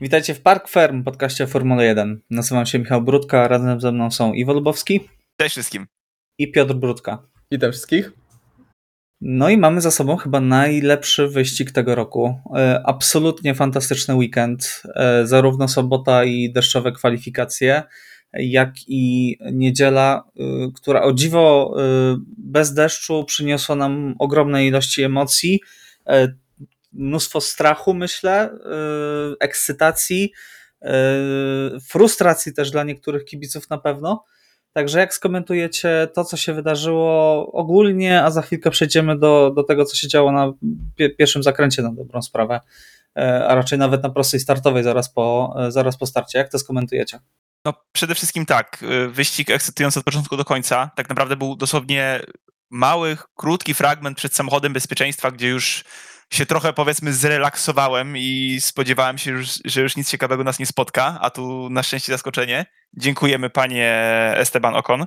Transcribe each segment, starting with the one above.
Witajcie w Park Ferm, podcaście Formuły 1. Nazywam się Michał Brudka, razem ze mną są Iwo Lubowski. Cześć wszystkim. I Piotr Brudka. Witam wszystkich. No i mamy za sobą chyba najlepszy wyścig tego roku. E, absolutnie fantastyczny weekend. E, zarówno sobota i deszczowe kwalifikacje, jak i niedziela, e, która o dziwo bez deszczu przyniosła nam ogromne ilości emocji mnóstwo strachu, myślę, yy, ekscytacji, yy, frustracji też dla niektórych kibiców na pewno. Także jak skomentujecie to, co się wydarzyło ogólnie, a za chwilkę przejdziemy do, do tego, co się działo na pierwszym zakręcie na dobrą sprawę, yy, a raczej nawet na prostej startowej zaraz po, zaraz po starcie. Jak to skomentujecie? No przede wszystkim tak, wyścig ekscytujący od początku do końca. Tak naprawdę był dosłownie mały, krótki fragment przed samochodem bezpieczeństwa, gdzie już się trochę powiedzmy zrelaksowałem i spodziewałem się, już, że już nic ciekawego nas nie spotka, a tu na szczęście zaskoczenie. Dziękujemy panie Esteban Okon.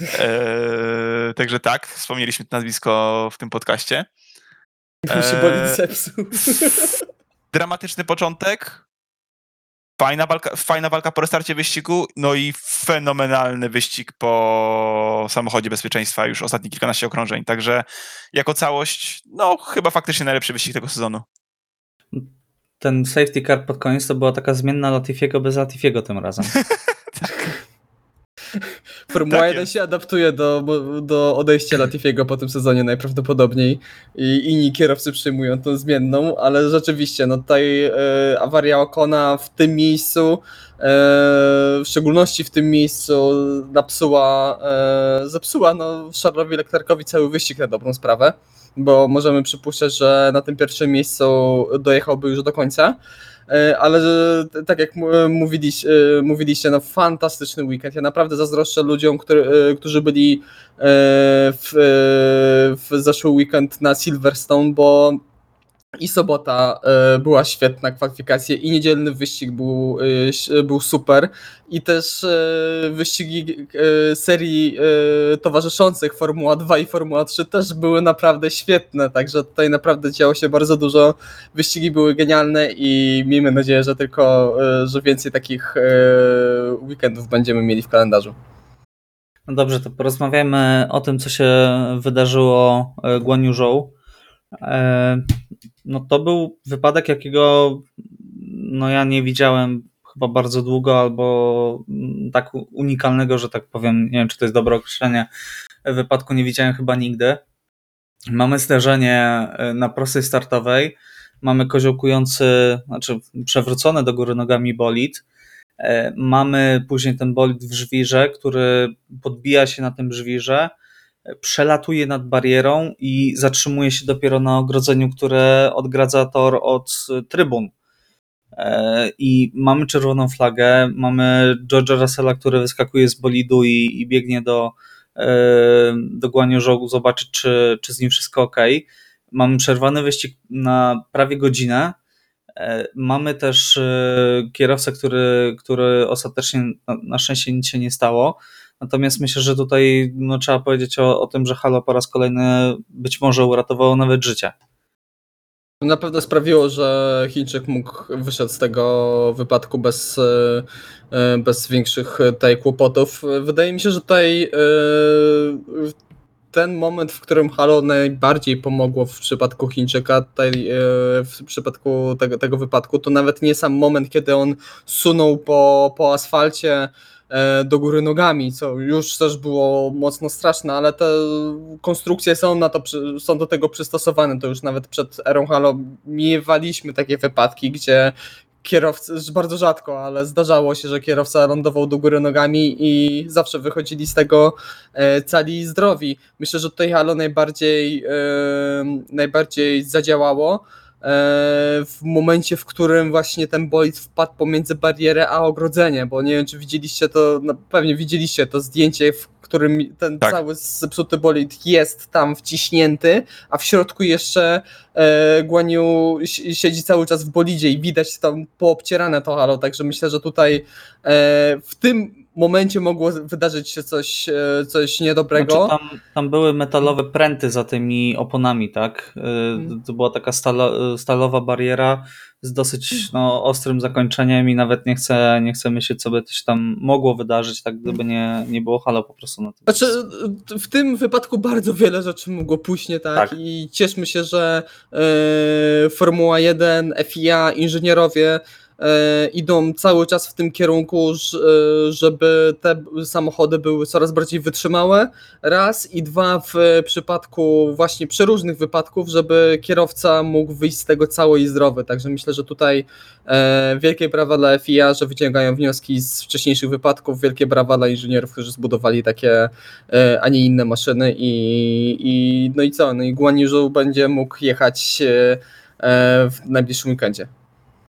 e, także tak, wspomnieliśmy to nazwisko w tym podcaście. E, się boli zepsuł. dramatyczny początek, Fajna walka, fajna walka po restarcie wyścigu, no i fenomenalny wyścig po samochodzie bezpieczeństwa już ostatnie kilkanaście okrążeń. Także jako całość, no chyba faktycznie najlepszy wyścig tego sezonu. Ten safety car pod koniec to była taka zmienna Latifiego bez Latifiego tym razem. tak. Formuła tak 1 się adaptuje do, do odejścia Latifiego po tym sezonie najprawdopodobniej i inni kierowcy przyjmują tą zmienną, ale rzeczywiście no tutaj e, awaria Okona w tym miejscu, e, w szczególności w tym miejscu napsuła, e, zepsuła no, Charlesowi Leclercowi cały wyścig na dobrą sprawę, bo możemy przypuszczać, że na tym pierwszym miejscu dojechałby już do końca. E, ale tak jak mówiliście, mówiliście, no fantastyczny weekend. Ja naprawdę zazdroszczę ludziom, który, e, którzy byli e, w, w zeszły weekend na Silverstone, bo i sobota e, była świetna kwalifikacja i niedzielny wyścig był, e, był super. I też e, wyścigi serii towarzyszących Formuła 2 i Formuła 3 też były naprawdę świetne, także tutaj naprawdę działo się bardzo dużo, wyścigi były genialne i miejmy nadzieję, że tylko, że więcej takich weekendów będziemy mieli w kalendarzu. No dobrze, to porozmawiamy o tym, co się wydarzyło Guan Zhou. E, no to był wypadek, jakiego no ja nie widziałem chyba bardzo długo, albo tak unikalnego, że tak powiem, nie wiem czy to jest dobre określenie, wypadku nie widziałem chyba nigdy. Mamy zderzenie e, na prostej startowej, mamy koziołkujący, znaczy przewrócony do góry nogami bolid, e, mamy później ten bolid w żwirze, który podbija się na tym żwirze, przelatuje nad barierą i zatrzymuje się dopiero na ogrodzeniu, które odgradza tor od trybun. E, I mamy czerwoną flagę, mamy George'a Russella, który wyskakuje z bolidu i, i biegnie do, e, do Guaniu zobaczyć, czy, czy z nim wszystko ok. Mamy przerwany wyścig na prawie godzinę. E, mamy też kierowcę, który, który ostatecznie na szczęście nic się nie stało. Natomiast myślę, że tutaj no, trzeba powiedzieć o, o tym, że Halo po raz kolejny być może uratowało nawet życie. Na pewno sprawiło, że Chińczyk mógł wyszedł z tego wypadku bez, e, bez większych tutaj kłopotów. Wydaje mi się, że tutaj e, ten moment, w którym Halo najbardziej pomogło w przypadku Chińczyka, e, w przypadku tego, tego wypadku, to nawet nie sam moment, kiedy on sunął po, po asfalcie, E, do góry nogami, co już też było mocno straszne, ale te konstrukcje są na to, są do tego przystosowane. To już nawet przed erą Halo miewaliśmy takie wypadki, gdzie kierowcy, bardzo rzadko, ale zdarzało się, że kierowca lądował do góry nogami i zawsze wychodzili z tego e, cali zdrowi. Myślę, że tutaj Halo najbardziej, e, najbardziej zadziałało w momencie, w którym właśnie ten bolid wpadł pomiędzy barierę a ogrodzenie, bo nie wiem, czy widzieliście to, no pewnie widzieliście to zdjęcie, w którym ten tak. cały zepsuty bolid jest tam wciśnięty, a w środku jeszcze e, Guaniu siedzi cały czas w bolidzie i widać tam poobcierane to halo, także myślę, że tutaj e, w tym momencie mogło wydarzyć się coś, e, coś niedobrego. Znaczy, tam, tam były metalowe pręty za tymi oponami, tak? Y, Mhm. To była taka stalo, stalowa bariera z dosyć no, ostrym zakończeniem i nawet nie chcę, nie chcę myśleć, co by się tam mogło wydarzyć, tak gdyby nie, nie było halo po prostu na tym. Znaczy, w tym wypadku bardzo wiele rzeczy mogło pójść nie tak, Tak. i cieszmy się, że e, Formuła 1, FIA, inżynierowie e, idą cały czas w tym kierunku, e, żeby te samochody były coraz bardziej wytrzymałe, raz i dwa w przypadku właśnie przeróżnych wypadków, żeby kierowca mógł wyjść z tego cały i zdrowy, także myślę, że tutaj e, wielkie brawa dla FIA, że wyciągają wnioski z wcześniejszych wypadków, wielkie brawa dla inżynierów, którzy zbudowali takie e, a nie inne maszyny i, i no i co, no i Guan będzie mógł jechać e, e, w najbliższym weekendzie.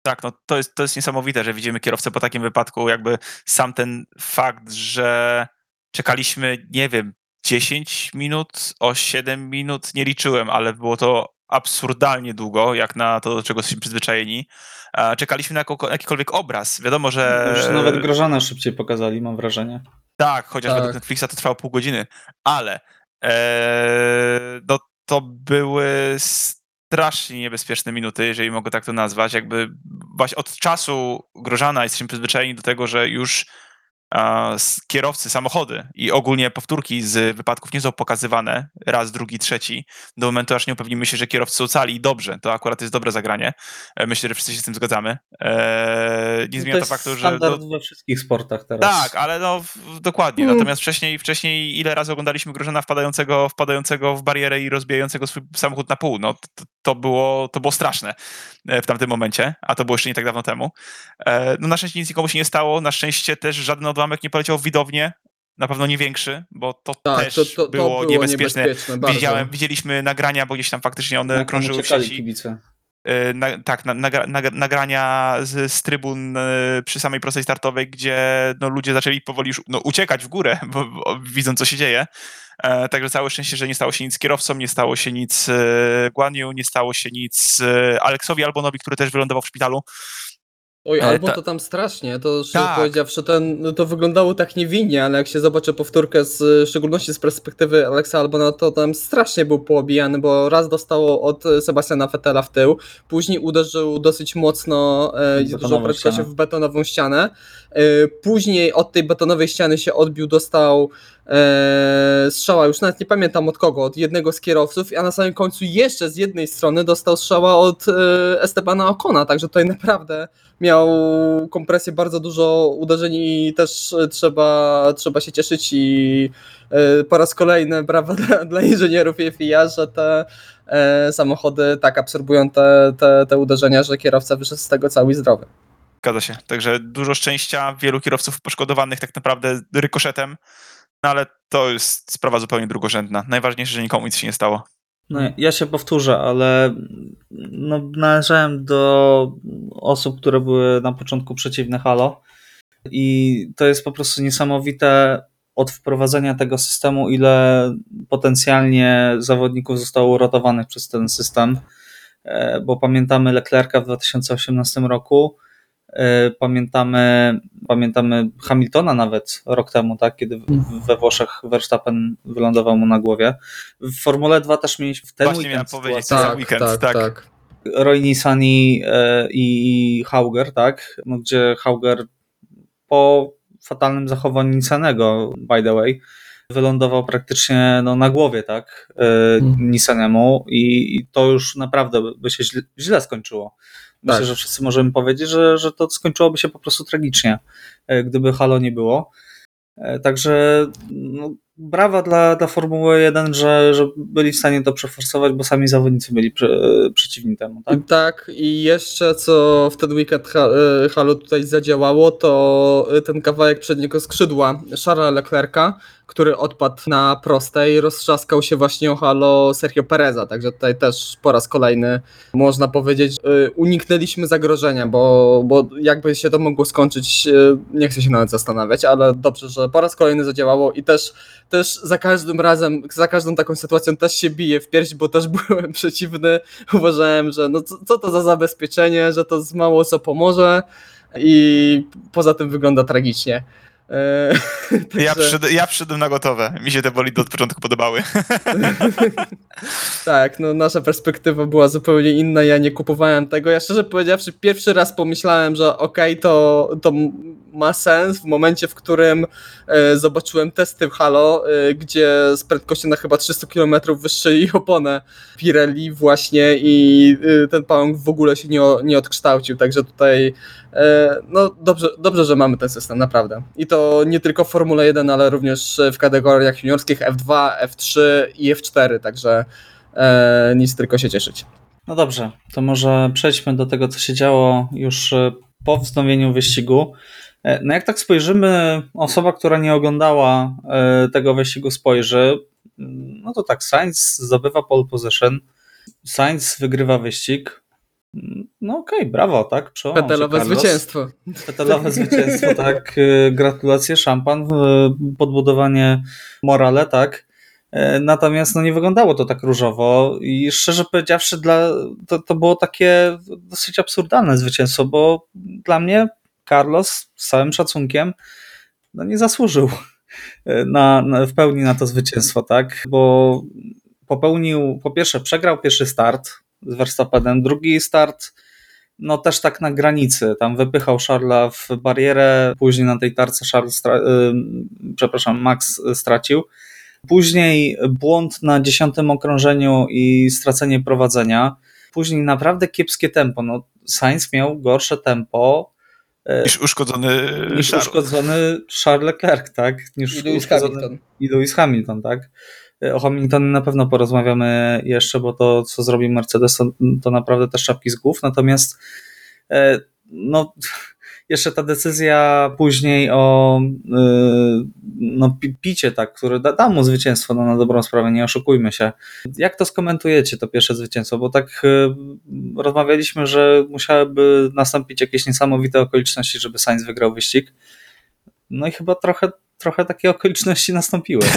Tak, no to jest, to jest niesamowite, że widzimy kierowcę po takim wypadku, jakby sam ten fakt, że czekaliśmy, nie wiem, 10 minut, o 7 minut, nie liczyłem, ale było to absurdalnie długo, jak na to, do czego jesteśmy przyzwyczajeni. Czekaliśmy na jakikolwiek obraz. Wiadomo, że... Już nawet Grożana szybciej pokazali, mam wrażenie. Tak, chociaż Tak. według Netflixa to trwało pół godziny, ale e, no, to były strasznie niebezpieczne minuty, jeżeli mogę tak to nazwać. Jakby właśnie od czasu Grożana jesteśmy przyzwyczajeni do tego, że już kierowcy, samochody i ogólnie powtórki z wypadków nie są pokazywane raz, drugi, trzeci, do momentu aż nie upewnimy się, że kierowcy są cali i dobrze. To akurat jest dobre zagranie. E, Myślę, że wszyscy się z tym zgadzamy. E, nie zmienia to to faktu, że... standard no, we wszystkich sportach teraz. tak, ale no dokładnie. Mm. Natomiast wcześniej, wcześniej ile razy oglądaliśmy Grożena wpadającego, wpadającego w barierę i rozbijającego swój samochód na pół. No to, to, było, to było straszne e, w tamtym momencie, a to było jeszcze nie tak dawno temu. E, No na szczęście nic nikomu się nie stało. Na szczęście też żaden odłamek nie poleciał w widownię. Na pewno nie większy, bo to Tak, też to, to, to było, niebezpieczne. niebezpieczne bardzo. Widziałem, widzieliśmy nagrania, bo gdzieś tam faktycznie one tam krążyły w sieci. kibice. E, na, tak, na, nagra, nagrania z, z trybun przy samej prostej startowej, gdzie no, ludzie zaczęli powoli już, no, uciekać w górę, bo, bo widzą, co się dzieje. E, także całe szczęście, że nie stało się nic z kierowcą, nie stało się nic e, Guan Yu, nie stało się nic e, Aleksowi Albonowi, który też wylądował w szpitalu. Oj, albo ta- to tam strasznie, to szczerze Tak. powiedziawszy, ten, no to wyglądało tak niewinnie, ale jak się zobaczy powtórkę, z, w szczególności z perspektywy Aleksa Albona, to tam strasznie był poobijany, bo raz dostało od Sebastiana Vettela w tył, później uderzył dosyć mocno e, prędkością ścianę. w betonową ścianę. E, później od tej betonowej ściany się odbił, dostał e, strzała, już nawet nie pamiętam od kogo, od jednego z kierowców, a na samym końcu jeszcze z jednej strony dostał strzała od e, Estebana Ocona, także tutaj naprawdę miał kompresję bardzo dużo uderzeń i też trzeba, trzeba się cieszyć i po raz kolejny brawa dla, dla inżynierów FIA, że te samochody tak absorbują te, te, te uderzenia, że kierowca wyszedł z tego cały zdrowy. Zgadza się. Także dużo szczęścia, wielu kierowców poszkodowanych tak naprawdę rykoszetem, no ale to jest sprawa zupełnie drugorzędna. Najważniejsze, że nikomu nic się nie stało. No, ja się powtórzę, ale no, należałem do osób, które były na początku przeciwne Halo i to jest po prostu niesamowite od wprowadzenia tego systemu, ile potencjalnie zawodników zostało uratowanych przez ten system, E, bo pamiętamy Leclerca w 2018 roku, pamiętamy, pamiętamy Hamiltona nawet rok temu, tak, kiedy w- we Włoszech Verstappen wylądował mu na głowie. W Formule 2 też mieliśmy w ten Właśnie miałem weekend powiedzieć, sytuację. Za weekend, tak. Roy Nissani e, i Hauger, tak? No, gdzie Hauger po fatalnym zachowaniu Nissanego, by the way, wylądował praktycznie no, na głowie, tak? E, Mhm. Nissanemu i, i to już naprawdę by się źle, źle skończyło. Myślę, Tak. że wszyscy możemy powiedzieć, że, że to skończyłoby się po prostu tragicznie, e, gdyby Halo nie było. E, Także no, brawa dla, dla Formuły 1, że, że byli w stanie to przeforsować, bo sami zawodnicy byli przeciwni temu. Tak? Tak? i jeszcze co w ten weekend e, Halo tutaj zadziałało, to e, ten kawałek przedniego skrzydła Charlesa Leclerca, który odpadł na prostej, roztrzaskał się właśnie o Halo Sergio Pereza, także tutaj też po raz kolejny można powiedzieć, e, uniknęliśmy zagrożenia, bo, bo jakby się to mogło skończyć, nie chcę się nawet zastanawiać, ale dobrze, że po raz kolejny zadziałało i też też za każdym razem, za każdą taką sytuacją też się biję w pierś, bo też byłem przeciwny. Uważałem, że no co, co to za zabezpieczenie, że to z mało co pomoże i poza tym wygląda tragicznie. E, Ja, przyszedłem, ja przyszedłem na gotowe. Mi się te bolidy od początku podobały. tak, no nasza perspektywa była zupełnie inna, ja nie kupowałem tego. Ja szczerze powiedziawszy, pierwszy raz pomyślałem, że okej, to, to m- ma sens w momencie, w którym e, zobaczyłem testy w Halo, e, gdzie z prędkością na chyba 300 km wyszczeli oponę Pirelli właśnie i e, ten pałąk w ogóle się nie, nie odkształcił, także tutaj no dobrze, dobrze, że mamy ten system, naprawdę. I to nie tylko w Formule 1, ale również w kategoriach juniorskich F2, F3 i F4, także e, nic tylko się cieszyć. No dobrze, to może przejdźmy do tego, co się działo już po wznowieniu wyścigu. E, No jak tak spojrzymy, osoba, która nie oglądała e, tego wyścigu spojrzy, mm, no to tak, Sainz zdobywa pole position, Sainz wygrywa wyścig. Mm, No okej, brawo, tak? Przełamał Carlos. zwycięstwo. Petelowe zwycięstwo, tak. E, Gratulacje, szampan, podbudowanie morale, tak. Natomiast no, nie wyglądało to tak różowo i szczerze powiedziawszy, dla, to, to było takie dosyć absurdalne zwycięstwo, bo dla mnie Carlos z całym szacunkiem no, nie zasłużył e, na, na, w pełni na to zwycięstwo, tak? Bo popełnił, po pierwsze, przegrał pierwszy start z Verstappenem, drugi start no też tak na granicy. Tam wypychał Charlesa w barierę, później na tej tarce Charles, y, przepraszam, Max stracił. Później błąd na dziesiątym okrążeniu i stracenie prowadzenia. Później naprawdę kiepskie tempo. No, Sainz miał gorsze tempo Niż uszkodzony niż Charles. uszkodzony Charles Leclerc, tak? Niż I Lewis uszkodzony Hamilton. i Lewis Hamilton, tak? O Hamiltonie na pewno porozmawiamy jeszcze, bo to, co zrobił Mercedes, to, to naprawdę też czapki z głów. Natomiast e, no, jeszcze ta decyzja później o e, no, pi- picie, tak, które da, da mu zwycięstwo no, na dobrą sprawę, nie oszukujmy się. Jak to skomentujecie, to pierwsze zwycięstwo? Bo tak e, rozmawialiśmy, że musiałyby nastąpić jakieś niesamowite okoliczności, żeby Sainz wygrał wyścig. No i chyba trochę, trochę takie okoliczności nastąpiły.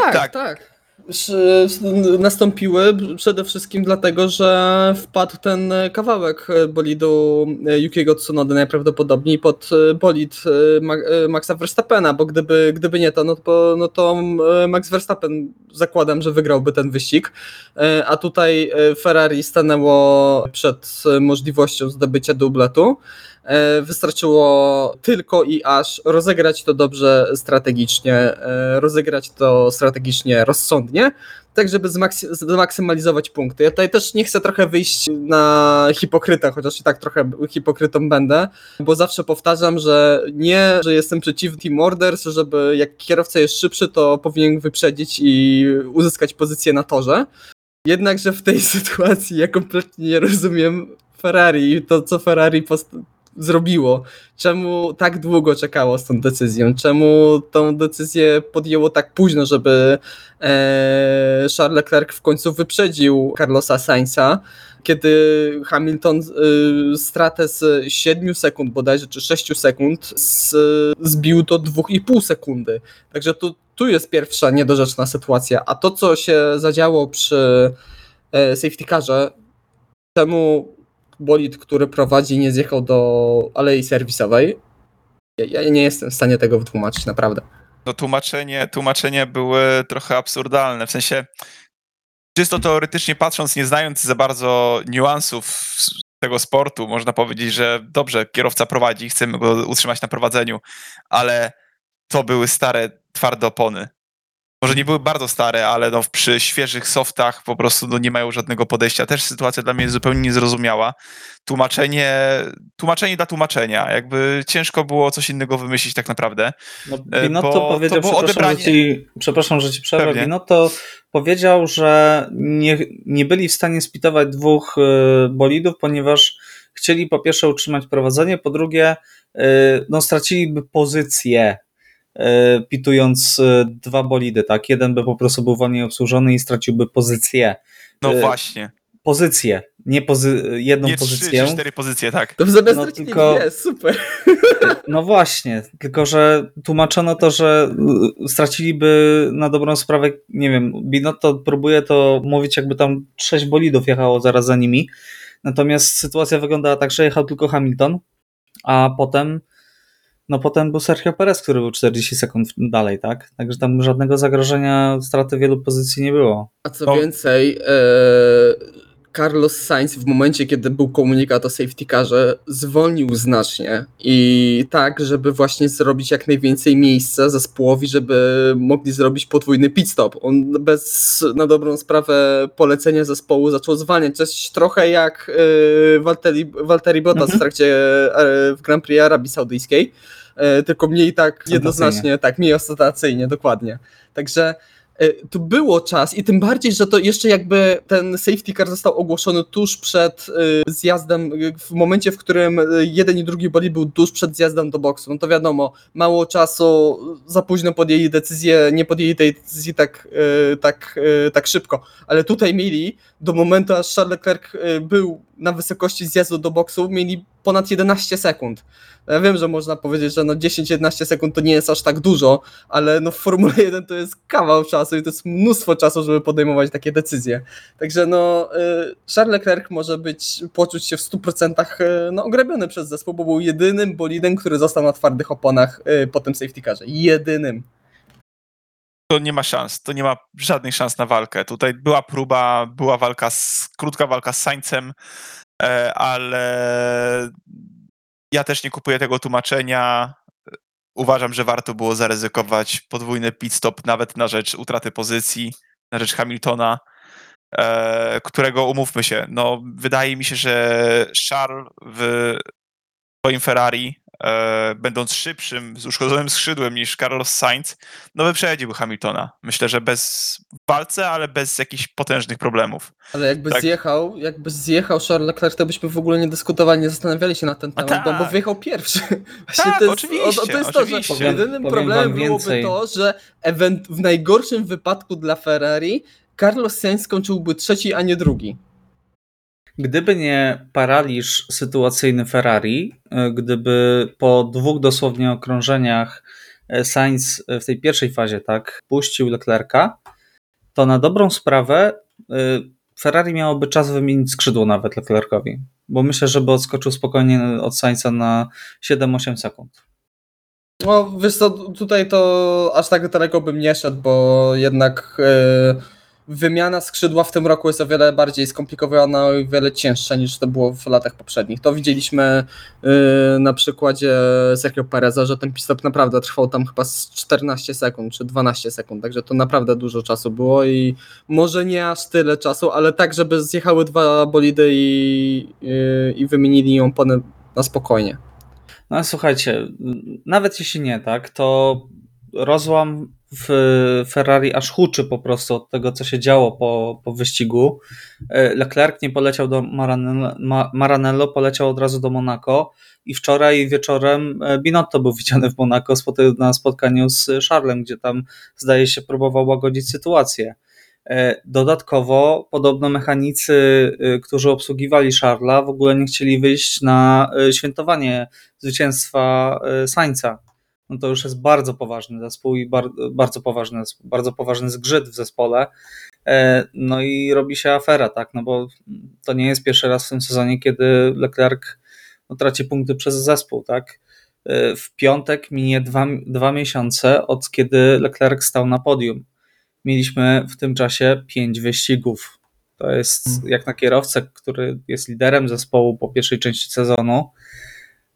Tak, Tak. tak. Nastąpiły przede wszystkim dlatego, że wpadł ten kawałek bolidu Yukiego Tsunody najprawdopodobniej pod bolid Ma- Maxa Verstappena, bo gdyby, gdyby nie to, no to, no to Max Verstappen zakładam, że wygrałby ten wyścig, a tutaj Ferrari stanęło przed możliwością zdobycia dubletu. E, Wystarczyło tylko i aż rozegrać to dobrze strategicznie, e, rozegrać to strategicznie rozsądnie, tak żeby zmaksy- zmaksymalizować punkty. Ja tutaj też nie chcę trochę wyjść na hipokryta, chociaż i tak trochę hipokrytą będę, bo zawsze powtarzam, że nie, że jestem przeciwny Team Orders, żeby jak kierowca jest szybszy, to powinien wyprzedzić i uzyskać pozycję na torze. Jednakże w tej sytuacji ja kompletnie nie rozumiem Ferrari i to, co Ferrari zrobiło. Czemu tak długo czekało z tą decyzją? Czemu tą decyzję podjęło tak późno, żeby e, Charles Leclerc w końcu wyprzedził Carlosa Sainza, kiedy Hamilton y, stratę z 7 sekund bodajże, czy 6 sekund z, zbił do 2,5 sekundy. Także tu, tu jest pierwsza niedorzeczna sytuacja. A to, co się zadziało przy e, safety carze, czemu bolid, który prowadzi, nie zjechał do alei serwisowej. Ja, nie jestem w stanie tego wytłumaczyć, naprawdę. no tłumaczenie, tłumaczenie były trochę absurdalne. W sensie, czysto teoretycznie patrząc, nie znając za bardzo niuansów tego sportu, można powiedzieć, że dobrze, kierowca prowadzi, chcemy go utrzymać na prowadzeniu, ale to były stare, twarde opony. Może nie były bardzo stare, ale no, przy świeżych softach po prostu no, nie mają żadnego podejścia. Też sytuacja dla mnie jest zupełnie niezrozumiała. Tłumaczenie, tłumaczenie dla tłumaczenia. Jakby ciężko było coś innego wymyślić tak naprawdę. No, E, Binotto bo powiedział, to przepraszam, odebranie- że ci, przepraszam, że ci przerwę, Pewnie. Binotto powiedział, że nie, nie byli w stanie spitować dwóch e, bolidów, ponieważ chcieli po pierwsze utrzymać prowadzenie, po drugie e, no, straciliby pozycję pitując e, dwa bolidy, tak? Jeden by po prostu był wolniej obsłużony i straciłby pozycję. No E, właśnie. Pozycję, nie pozy- jedną Nie trzy pozycję. czy cztery pozycje, tak. To zamiast No, tylko- dwie, super. No właśnie, tylko że tłumaczono to, że straciliby na dobrą sprawę, nie wiem, Binotto próbuje to mówić, jakby tam sześć bolidów jechało zaraz za nimi. Natomiast sytuacja wyglądała tak, że jechał tylko Hamilton, a potem no potem był Sergio Perez, który był 40 sekund dalej, tak? Także tam żadnego zagrożenia, straty wielu pozycji nie było. A co No. więcej, e, Carlos Sainz w momencie, kiedy był komunikat o safety carze, zwolnił znacznie i tak, żeby właśnie zrobić jak najwięcej miejsca zespołowi, żeby mogli zrobić podwójny pit stop. On bez na dobrą sprawę polecenia zespołu zaczął zwalniać. Coś trochę jak e, Valtteri, Valtteri Bottas Mhm. w trakcie e, w Grand Prix Arabii Saudyjskiej, tylko mniej tak jednoznacznie, tak, mniej ostentacyjnie, dokładnie. Także e, tu było czas i tym bardziej, że to jeszcze jakby ten safety car został ogłoszony tuż przed e, zjazdem, e, w momencie, w którym e, jeden i drugi bolid był tuż przed zjazdem do boksu. No to wiadomo, mało czasu, za późno podjęli decyzję, nie podjęli tej decyzji tak, e, tak, e, tak szybko. Ale tutaj mieli do momentu, aż Charles Leclerc e, był na wysokości zjazdu do boksu, mieli ponad 11 sekund. Ja wiem, że można powiedzieć, że no 10-11 sekund to nie jest aż tak dużo, ale no w Formule 1 to jest kawał czasu i to jest mnóstwo czasu, żeby podejmować takie decyzje. Także no y, Charles Leclerc może być, poczuć się w 100% y, no, ograbiony przez zespół, bo był jedynym bolidem, który został na twardych oponach y, po tym safety carze. Jedynym. to nie ma szans, to nie ma żadnych szans na walkę. Tutaj była próba, była walka, z, krótka walka z Sańcem, ale ja też nie kupuję tego tłumaczenia. Uważam, że warto było zaryzykować podwójny pit stop nawet na rzecz utraty pozycji, na rzecz Hamiltona, e, którego umówmy się, no wydaje mi się, że Charles w swoim Ferrari, e, będąc szybszym, z uszkodzonym skrzydłem niż Carlos Sainz, no wyprzedził Hamiltona. Myślę, że bez walce, ale bez jakichś potężnych problemów. Ale jakby Tak. zjechał, jakby zjechał Charles Leclerc, to byśmy w ogóle nie dyskutowali, nie zastanawiali się na ten temat, no bo tak. wyjechał pierwszy. Właśnie Tak, to jest, oczywiście, o, to jest to, że oczywiście. jedynym Powiem problemem byłoby to, że event, w najgorszym wypadku dla Ferrari Carlos Sainz skończyłby trzeci, a nie drugi. Gdyby nie paraliż sytuacyjny Ferrari, e, gdyby po dwóch dosłownie okrążeniach e, Sainz w tej pierwszej fazie tak puścił Leclerca, to na dobrą sprawę e, Ferrari miałoby czas wymienić skrzydło nawet Leclercowi, bo myślę, że by odskoczył spokojnie od Sainza na 7-8 sekund. No wiesz co, tutaj to aż tak daleko bym nie szedł, bo jednak e, wymiana skrzydła w tym roku jest o wiele bardziej skomplikowana o wiele cięższa niż to było w latach poprzednich. To widzieliśmy e, na przykładzie Sergio Pereza, że ten pistop naprawdę trwał tam chyba z 14 sekund czy 12 sekund, także to naprawdę dużo czasu było i może nie aż tyle czasu, ale tak, żeby zjechały dwa bolidy i, i, i wymienili ją pone na spokojnie. No słuchajcie, nawet jeśli nie, tak, to rozłam w Ferrari aż huczy po prostu od tego, co się działo po, po wyścigu. E, Leclerc nie poleciał do Maranello, Ma- Maranello, poleciał od razu do Monaco i wczoraj wieczorem e, Binotto był widziany w Monaco na spotkaniu z Charlem, gdzie tam zdaje się próbował łagodzić sytuację. E, Dodatkowo podobno mechanicy, którzy obsługiwali Charla w ogóle nie chcieli wyjść na świętowanie zwycięstwa Sańca. No to już jest bardzo poważny zespół i bar, bardzo poważny bardzo poważny zgrzyt w zespole. E, No i robi się afera, tak, no bo to nie jest pierwszy raz w tym sezonie, kiedy Leclerc no, traci punkty przez zespół, tak. E, W piątek minie dwa, dwa miesiące od kiedy Leclerc stał na podium. Mieliśmy w tym czasie pięć wyścigów. To jest jak na kierowcę, który jest liderem zespołu po pierwszej części sezonu,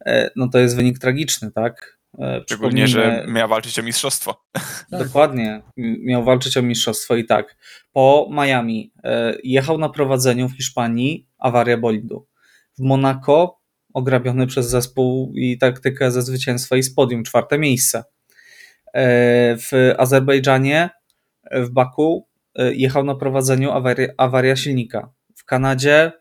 e, no to jest wynik tragiczny, tak? E, Szczególnie, że miał walczyć o mistrzostwo. Dokładnie. M- Miał walczyć o mistrzostwo i tak. Po Miami e, jechał na prowadzeniu w Hiszpanii, awaria bolidu. W Monaco ograbiony przez zespół i taktykę ze zwycięstwa i z podium, czwarte miejsce. E, W Azerbejdżanie, w Baku jechał na prowadzeniu awaria, awaria silnika. W Kanadzie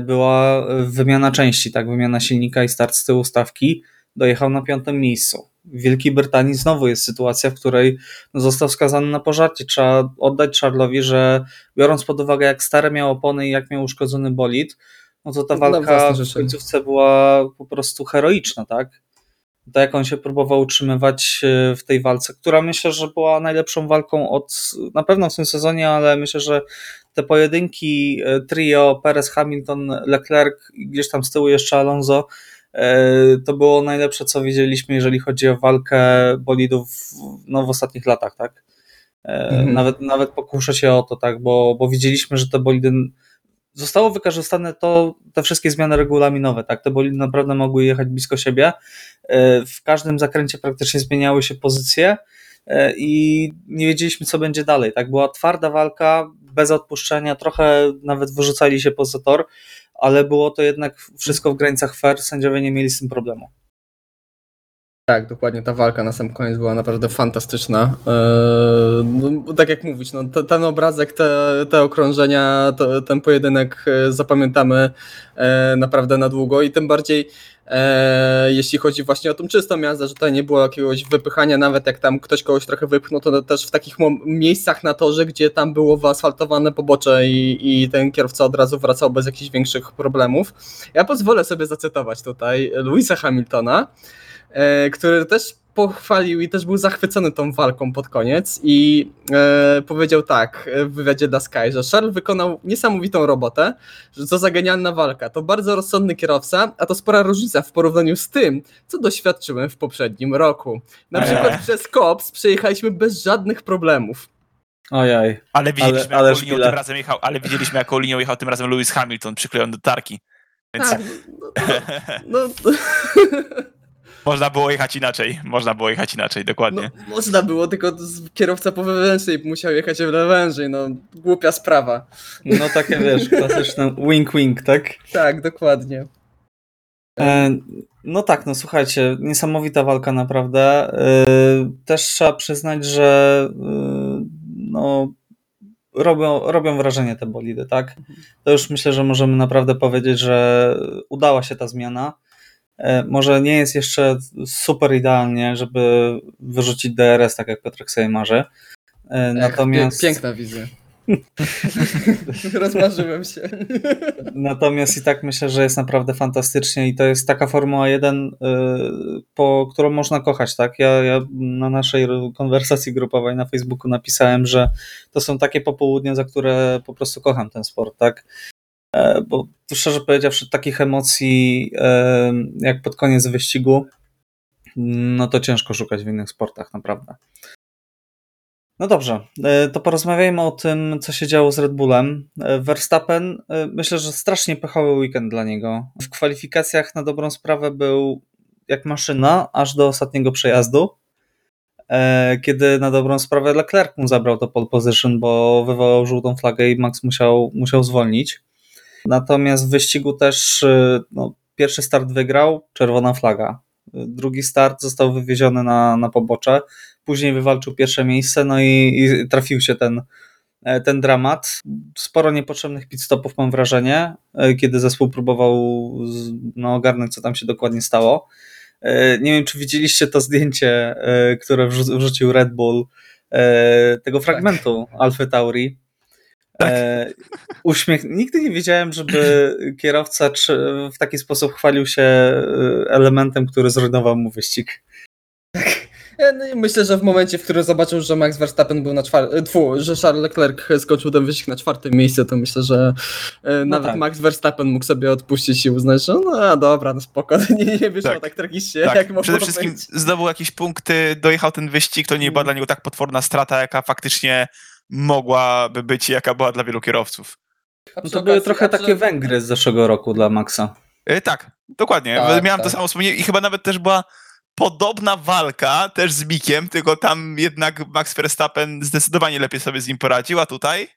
była wymiana części, tak, wymiana silnika i start z tyłu stawki. Dojechał na piątym miejscu. W Wielkiej Brytanii znowu jest sytuacja, w której no, został skazany na pożarcie. Trzeba oddać Charlesowi, że biorąc pod uwagę, jak stare miał opony i jak miał uszkodzony bolid, no to ta walka w końcówce była po prostu heroiczna, tak? To jak on się próbował utrzymywać e, w tej walce, która myślę, że była najlepszą walką od na pewno w tym sezonie, ale myślę, że te pojedynki e, trio Perez, Hamilton, Leclerc i gdzieś tam z tyłu jeszcze Alonso to było najlepsze, co widzieliśmy, jeżeli chodzi o walkę bolidów no, w ostatnich latach, tak? Mhm. Nawet, nawet pokuszę się o to, tak, bo, bo widzieliśmy, że te bolidy zostało wykorzystane to, te wszystkie zmiany regulaminowe, tak, te bolidy naprawdę mogły jechać blisko siebie, w każdym zakręcie praktycznie zmieniały się pozycje i nie wiedzieliśmy, co będzie dalej, tak, była twarda walka, bez odpuszczenia, trochę nawet wyrzucali się poza tor, ale było to jednak wszystko w granicach fair, sędziowie nie mieli z tym problemu. Tak, dokładnie, ta walka na sam koniec była naprawdę fantastyczna. Eee, no, tak jak mówisz, no, ten obrazek, te, te okrążenia, to, ten pojedynek e, zapamiętamy e, naprawdę na długo i tym bardziej e, jeśli chodzi właśnie o tą czystą jazdę, że tutaj nie było jakiegoś wypychania, nawet jak tam ktoś kogoś trochę wypchnął, to też w takich miejscach na torze, gdzie tam było wyasfaltowane pobocze i, i ten kierowca od razu wracał bez jakichś większych problemów. Ja pozwolę sobie zacytować tutaj Louisa Hamiltona, który też pochwalił i też był zachwycony tą walką pod koniec i e, powiedział tak w wywiadzie dla Sky, że Charles wykonał niesamowitą robotę, że co za genialna walka. To bardzo rozsądny kierowca, a to spora różnica w porównaniu z tym, co doświadczyłem w poprzednim roku. Na przykład eee. przez Kops przejechaliśmy bez żadnych problemów. Ojej. Ale widzieliśmy, ale, ale linią tym razem jechał, ale widzieliśmy, jaką linią jechał tym razem Lewis Hamilton przyklejony do tarki. Więc... Tak, no, no, no, Można było jechać inaczej, można było jechać inaczej, dokładnie. No, można było, tylko kierowca po wewnętrznej musiał jechać w wężej, no głupia sprawa. No takie wiesz, klasyczne wink-wink, tak? Tak, dokładnie. E, no tak, no słuchajcie, niesamowita walka naprawdę. E, też trzeba przyznać, że e, no, robią, robią wrażenie te bolidy, tak? To już myślę, że możemy naprawdę powiedzieć, że udała się ta zmiana. E, może nie jest jeszcze super idealnie, żeby wyrzucić DRS, tak jak Piotrek sobie marzy. E, natomiast... Piękna wizja. Rozmarzyłem się. Natomiast i tak myślę, że jest naprawdę fantastycznie i to jest taka Formuła 1, e, po którą można kochać, tak? Ja, ja na naszej konwersacji grupowej na Facebooku napisałem, że to są takie popołudnie, za które po prostu kocham ten sport, tak? E, bo szczerze powiedziawszy, takich emocji e, jak pod koniec wyścigu, no to ciężko szukać w innych sportach, naprawdę. No dobrze, e, to porozmawiajmy o tym, co się działo z Red Bullem. Verstappen, myślę, że strasznie pechowy weekend dla niego. W kwalifikacjach na dobrą sprawę był jak maszyna, aż do ostatniego przejazdu, kiedy na dobrą sprawę Leclerc mu zabrał to pole position, bo wywołał żółtą flagę i Max musiał, musiał zwolnić. Natomiast w wyścigu też y, no, pierwszy start wygrał, czerwona flaga. Drugi start został wywieziony na, na pobocze, później wywalczył pierwsze miejsce, no i, i trafił się ten, e, ten dramat. Sporo niepotrzebnych pit stopów mam wrażenie, e, kiedy zespół próbował no, ogarnąć, co tam się dokładnie stało. E, nie wiem, czy widzieliście to zdjęcie, które wrzucił Red Bull, tego fragmentu tak. Alfa Tauri, tak. E, uśmiech. Nigdy nie wiedziałem, żeby kierowca w taki sposób chwalił się e, elementem, który zrujnował mu wyścig. Tak. No myślę, że w momencie, w którym zobaczył, że Max Verstappen był na czwartym, że Charles Leclerc skończył ten wyścig na czwartym miejscu, to myślę, że e, no nawet tak. Max Verstappen mógł sobie odpuścić i uznać, że no dobra, no spoko, nie, nie wyszło tak, tak tragicznie, tak. jak Przede wszystkim być. zdobył jakieś punkty, dojechał ten wyścig, to nie była mm. dla niego tak potworna strata, jaka faktycznie mogłaby być, jaka była dla wielu kierowców. No to były trochę takie Węgry z zeszłego roku dla Maxa. Yy, tak, dokładnie. Tak, Miałem tak. to samo wspomnienie i chyba nawet też była podobna walka też z Mikiem, tylko tam jednak Max Verstappen zdecydowanie lepiej sobie z nim poradził, a tutaj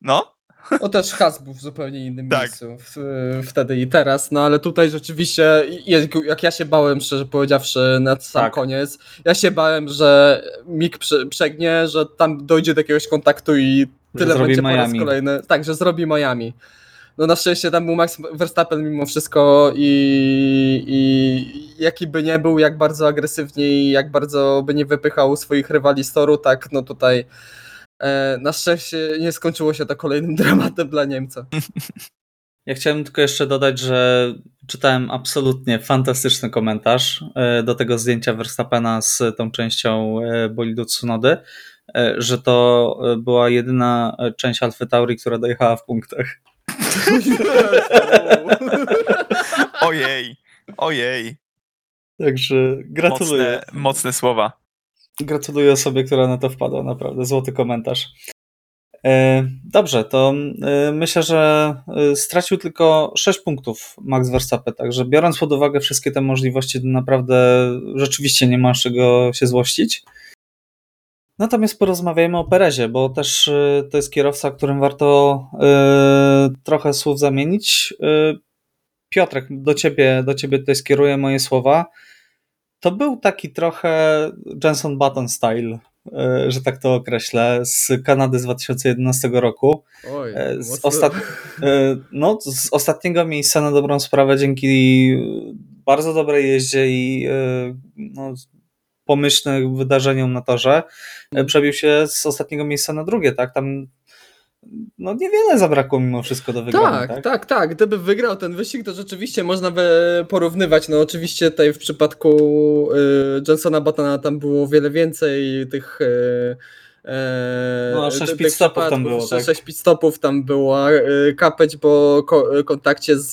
no, no też Has był w zupełnie innym tak. miejscu w, wtedy i teraz, no ale tutaj rzeczywiście, jak ja się bałem, szczerze powiedziawszy, na sam tak. koniec, ja się bałem, że Mik przegnie, że tam dojdzie do jakiegoś kontaktu i tyle będzie Miami. po raz kolejny. Tak, że zrobi Miami. No na szczęście tam był Max Verstappen mimo wszystko i, i jaki by nie był, jak bardzo agresywnie i jak bardzo by nie wypychał swoich rywali z toru, tak no tutaj na szczęście nie skończyło się to kolejnym dramatem dla Niemca. Ja chciałem tylko jeszcze dodać, że czytałem absolutnie fantastyczny komentarz e, do tego zdjęcia Verstappena z tą częścią e, bolidu Tsunody, że to była jedyna część Alfa Tauri, która dojechała w punktach. Ojej. Ojej, Także gratuluję. mocne, mocne słowa. Gratuluję osobie, która na to wpadła, naprawdę. Złoty komentarz. E, Dobrze, to e, myślę, że e, stracił tylko 6 punktów Max Verstappen, także biorąc pod uwagę wszystkie te możliwości, to naprawdę rzeczywiście nie ma z czego się złościć. Natomiast porozmawiajmy o Perezie, bo też to jest kierowca, którym warto trochę słów zamienić. Piotrek, do ciebie, do ciebie tutaj skieruję moje słowa. To był taki trochę Jenson Button style, e, że tak to określę, z Kanady z 2011 roku. Oj, E, Z, ostat... e, no, z ostatniego miejsca na dobrą sprawę dzięki bardzo dobrej jeździe i no, pomyślnym wydarzeniom na torze przebił się z ostatniego miejsca na drugie, tak? Tam no niewiele zabrakło mimo wszystko do wygrania, Tak, tak? tak, tak, Gdyby wygrał ten wyścig, to rzeczywiście można by porównywać. No oczywiście tutaj w przypadku y, Jensona Buttona tam było wiele więcej tych. Y, No, sześć pit stopów tam było, tak? Sześć pit stopów tam była. y, Kapeć po ko- kontakcie z,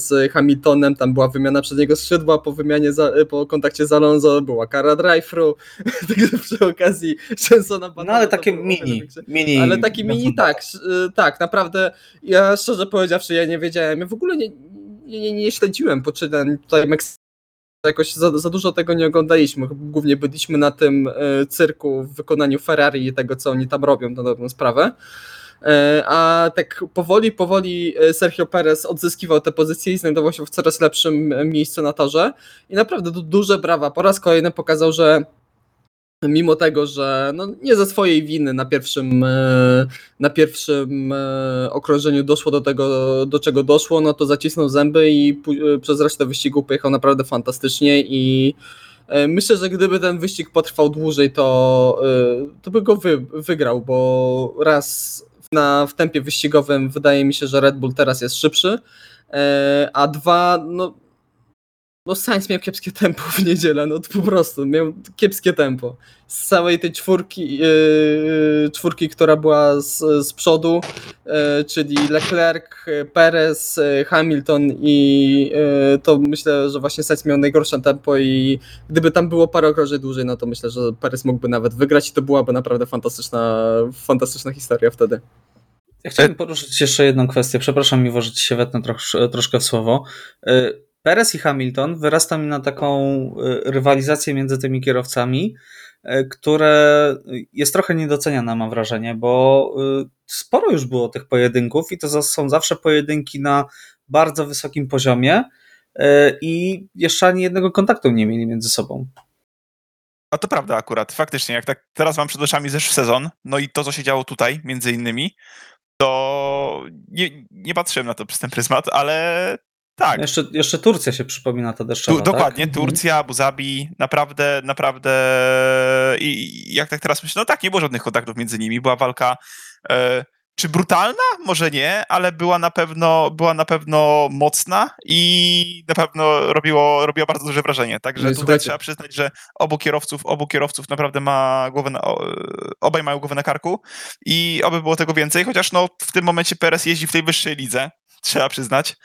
z Hamiltonem, tam była wymiana przedniego skrzydła, po wymianie za, po kontakcie z Alonso była kara drive-thru. Także przy okazji Jensona Buttona. No ale takie mini, mini. Ale taki mini tak, y, tak, naprawdę ja szczerze powiedziawszy, ja nie wiedziałem, ja w ogóle nie, nie, nie, nie śledziłem poczynań tutaj Meksyku. Jakoś za, za dużo tego nie oglądaliśmy. Głównie byliśmy na tym y, cyrku w wykonaniu Ferrari i tego, co oni tam robią, na dobrą sprawę. E, A tak powoli, powoli e, Sergio Perez odzyskiwał te pozycje i znajdował się w coraz lepszym e, miejscu na torze. I naprawdę du- duże brawa. Po raz kolejny pokazał, że mimo tego, że no nie ze swojej winy na pierwszym, e, na pierwszym e, okrążeniu doszło do tego, do czego doszło, no to zacisnął zęby i e, przez resztę wyścigu pojechał naprawdę fantastycznie i myślę, że gdyby ten wyścig potrwał dłużej, to, to by go wy, wygrał, bo raz na, w tempie wyścigowym wydaje mi się, że Red Bull teraz jest szybszy, a dwa, no no Sainz miał kiepskie tempo w niedzielę, no po prostu miał kiepskie tempo. Z całej tej czwórki, yy, czwórki która była z, z przodu, yy, czyli Leclerc, yy, Perez, yy, Hamilton i yy, to myślę, że właśnie Sainz miał najgorsze tempo i gdyby tam było parę okrążeń dłużej, no to myślę, że Perez mógłby nawet wygrać i to byłaby naprawdę fantastyczna, fantastyczna historia wtedy. Ja chciałem poruszyć jeszcze jedną kwestię. Przepraszam, Miwo, że ci się wetnę trosz, troszkę w słowo. Y, Perez i Hamilton wyrasta mi na taką y, rywalizację między tymi kierowcami, y, które jest trochę niedoceniana, mam wrażenie, bo y, sporo już było tych pojedynków i to są zawsze pojedynki na bardzo wysokim poziomie i jeszcze ani jednego kontaktu nie mieli między sobą. A to prawda akurat, faktycznie, jak tak teraz mam przed oczami zeszły sezon, no i to, co się działo tutaj, między innymi, to nie, nie patrzyłem na to przez ten pryzmat, ale tak. Jeszcze, jeszcze Turcja się przypomina ta deszczowa, Tu, tak? dokładnie, Turcja, Abu Zabi, naprawdę, naprawdę i jak tak teraz myślę, no tak, nie było żadnych kontaktów między nimi, była walka e, czy brutalna? Może nie, ale była na pewno, była na pewno mocna i na pewno robiło, robiło bardzo duże wrażenie. Także No tutaj słuchajcie- trzeba przyznać, że obu kierowców, obu kierowców naprawdę ma głowę na, o, obaj mają głowę na karku i oby było tego więcej, chociaż no w tym momencie Perez jeździ w tej wyższej lidze, trzeba przyznać.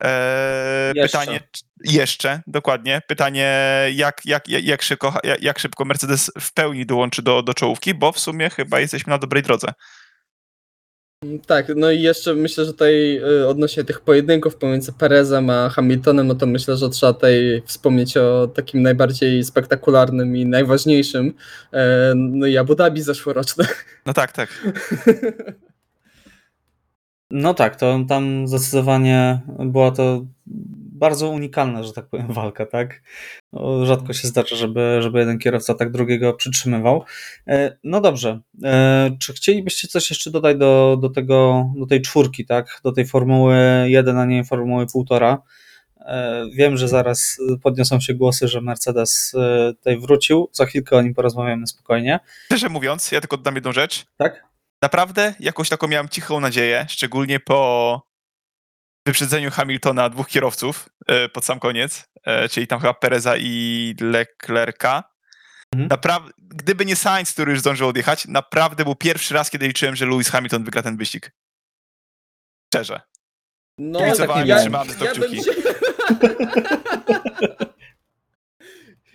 Eee, Jeszcze. pytanie, jeszcze, dokładnie. Pytanie, jak, jak, jak, szybko, jak, jak szybko Mercedes w pełni dołączy do, do czołówki, bo w sumie chyba jesteśmy na dobrej drodze. Tak, no i jeszcze myślę, że tutaj y, odnośnie tych pojedynków pomiędzy Perezem a Hamiltonem, no to myślę, że trzeba tutaj wspomnieć o takim najbardziej spektakularnym i najważniejszym, e, no i Abu Dhabi zeszłoroczne. No tak, tak. No tak, to tam zdecydowanie była to bardzo unikalna, że tak powiem, walka, tak? O, Rzadko się zdarza, żeby, żeby jeden kierowca tak drugiego przytrzymywał. E, No dobrze, E, czy chcielibyście coś jeszcze dodać do, do, tego, do tej czwórki, tak? Do tej Formuły 1, a nie Formuły 1,5? E, Wiem, że zaraz podniosą się głosy, że Mercedes tutaj wrócił. Za chwilkę o nim porozmawiamy spokojnie, Szczerze mówiąc, ja tylko dodam jedną rzecz. tak? Naprawdę jakąś taką miałem cichą nadzieję, szczególnie po wyprzedzeniu Hamiltona dwóch kierowców e, pod sam koniec, e, czyli tam chyba Pereza i Leclerca. Mhm. Naprawdę, gdyby nie Sainz, który już zdążył odjechać, naprawdę był pierwszy raz, kiedy liczyłem, że Lewis Hamilton wygra ten wyścig. Szczerze. No, Kibicowałem i ja, trzymałem za to ja, bym kciuki.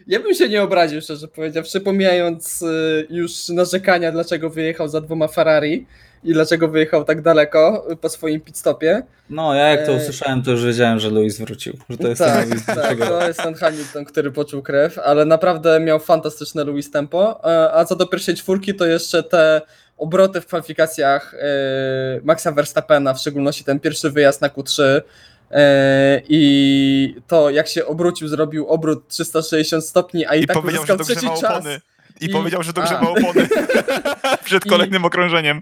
Ja bym się nie obraził, szczerze powiedziawszy, pomijając y, już narzekania, dlaczego wyjechał za dwoma Ferrari i dlaczego wyjechał tak daleko y, po swoim pit stopie. No, ja jak to E, usłyszałem, to już wiedziałem, że Lewis wrócił. Że to jest tak, ten tak, dlaczego. to jest ten Hamilton, który poczuł krew, ale naprawdę miał fantastyczne Lewis tempo. E, A co do pierwszej czwórki, to jeszcze te obroty w kwalifikacjach e, Maxa Verstappena, w szczególności ten pierwszy wyjazd na Q3 e, i to jak się obrócił, zrobił obrót 360 stopni, a i, I tak powiedział, uzyskał trzeci czas. opony. I, I- powiedział, że dogrzewa a. opony przed I- kolejnym okrążeniem.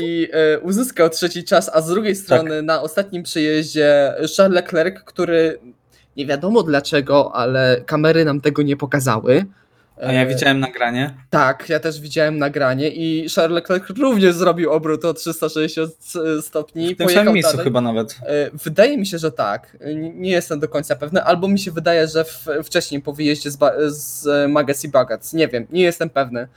i e, uzyskał trzeci czas, a z drugiej strony na ostatnim przejeździe Charles Leclerc, który nie wiadomo dlaczego, ale kamery nam tego nie pokazały. A ja E, widziałem nagranie. Tak, ja też widziałem nagranie i Charles Leclerc również zrobił obrót o 360 stopni. W tym samym miejscu dalej. chyba nawet. E, Wydaje mi się, że tak. Nie jestem do końca pewny. Albo mi się wydaje, że wcześniej po wyjeździe z, ba- z Magazine Bagac. Nie wiem, nie jestem pewny.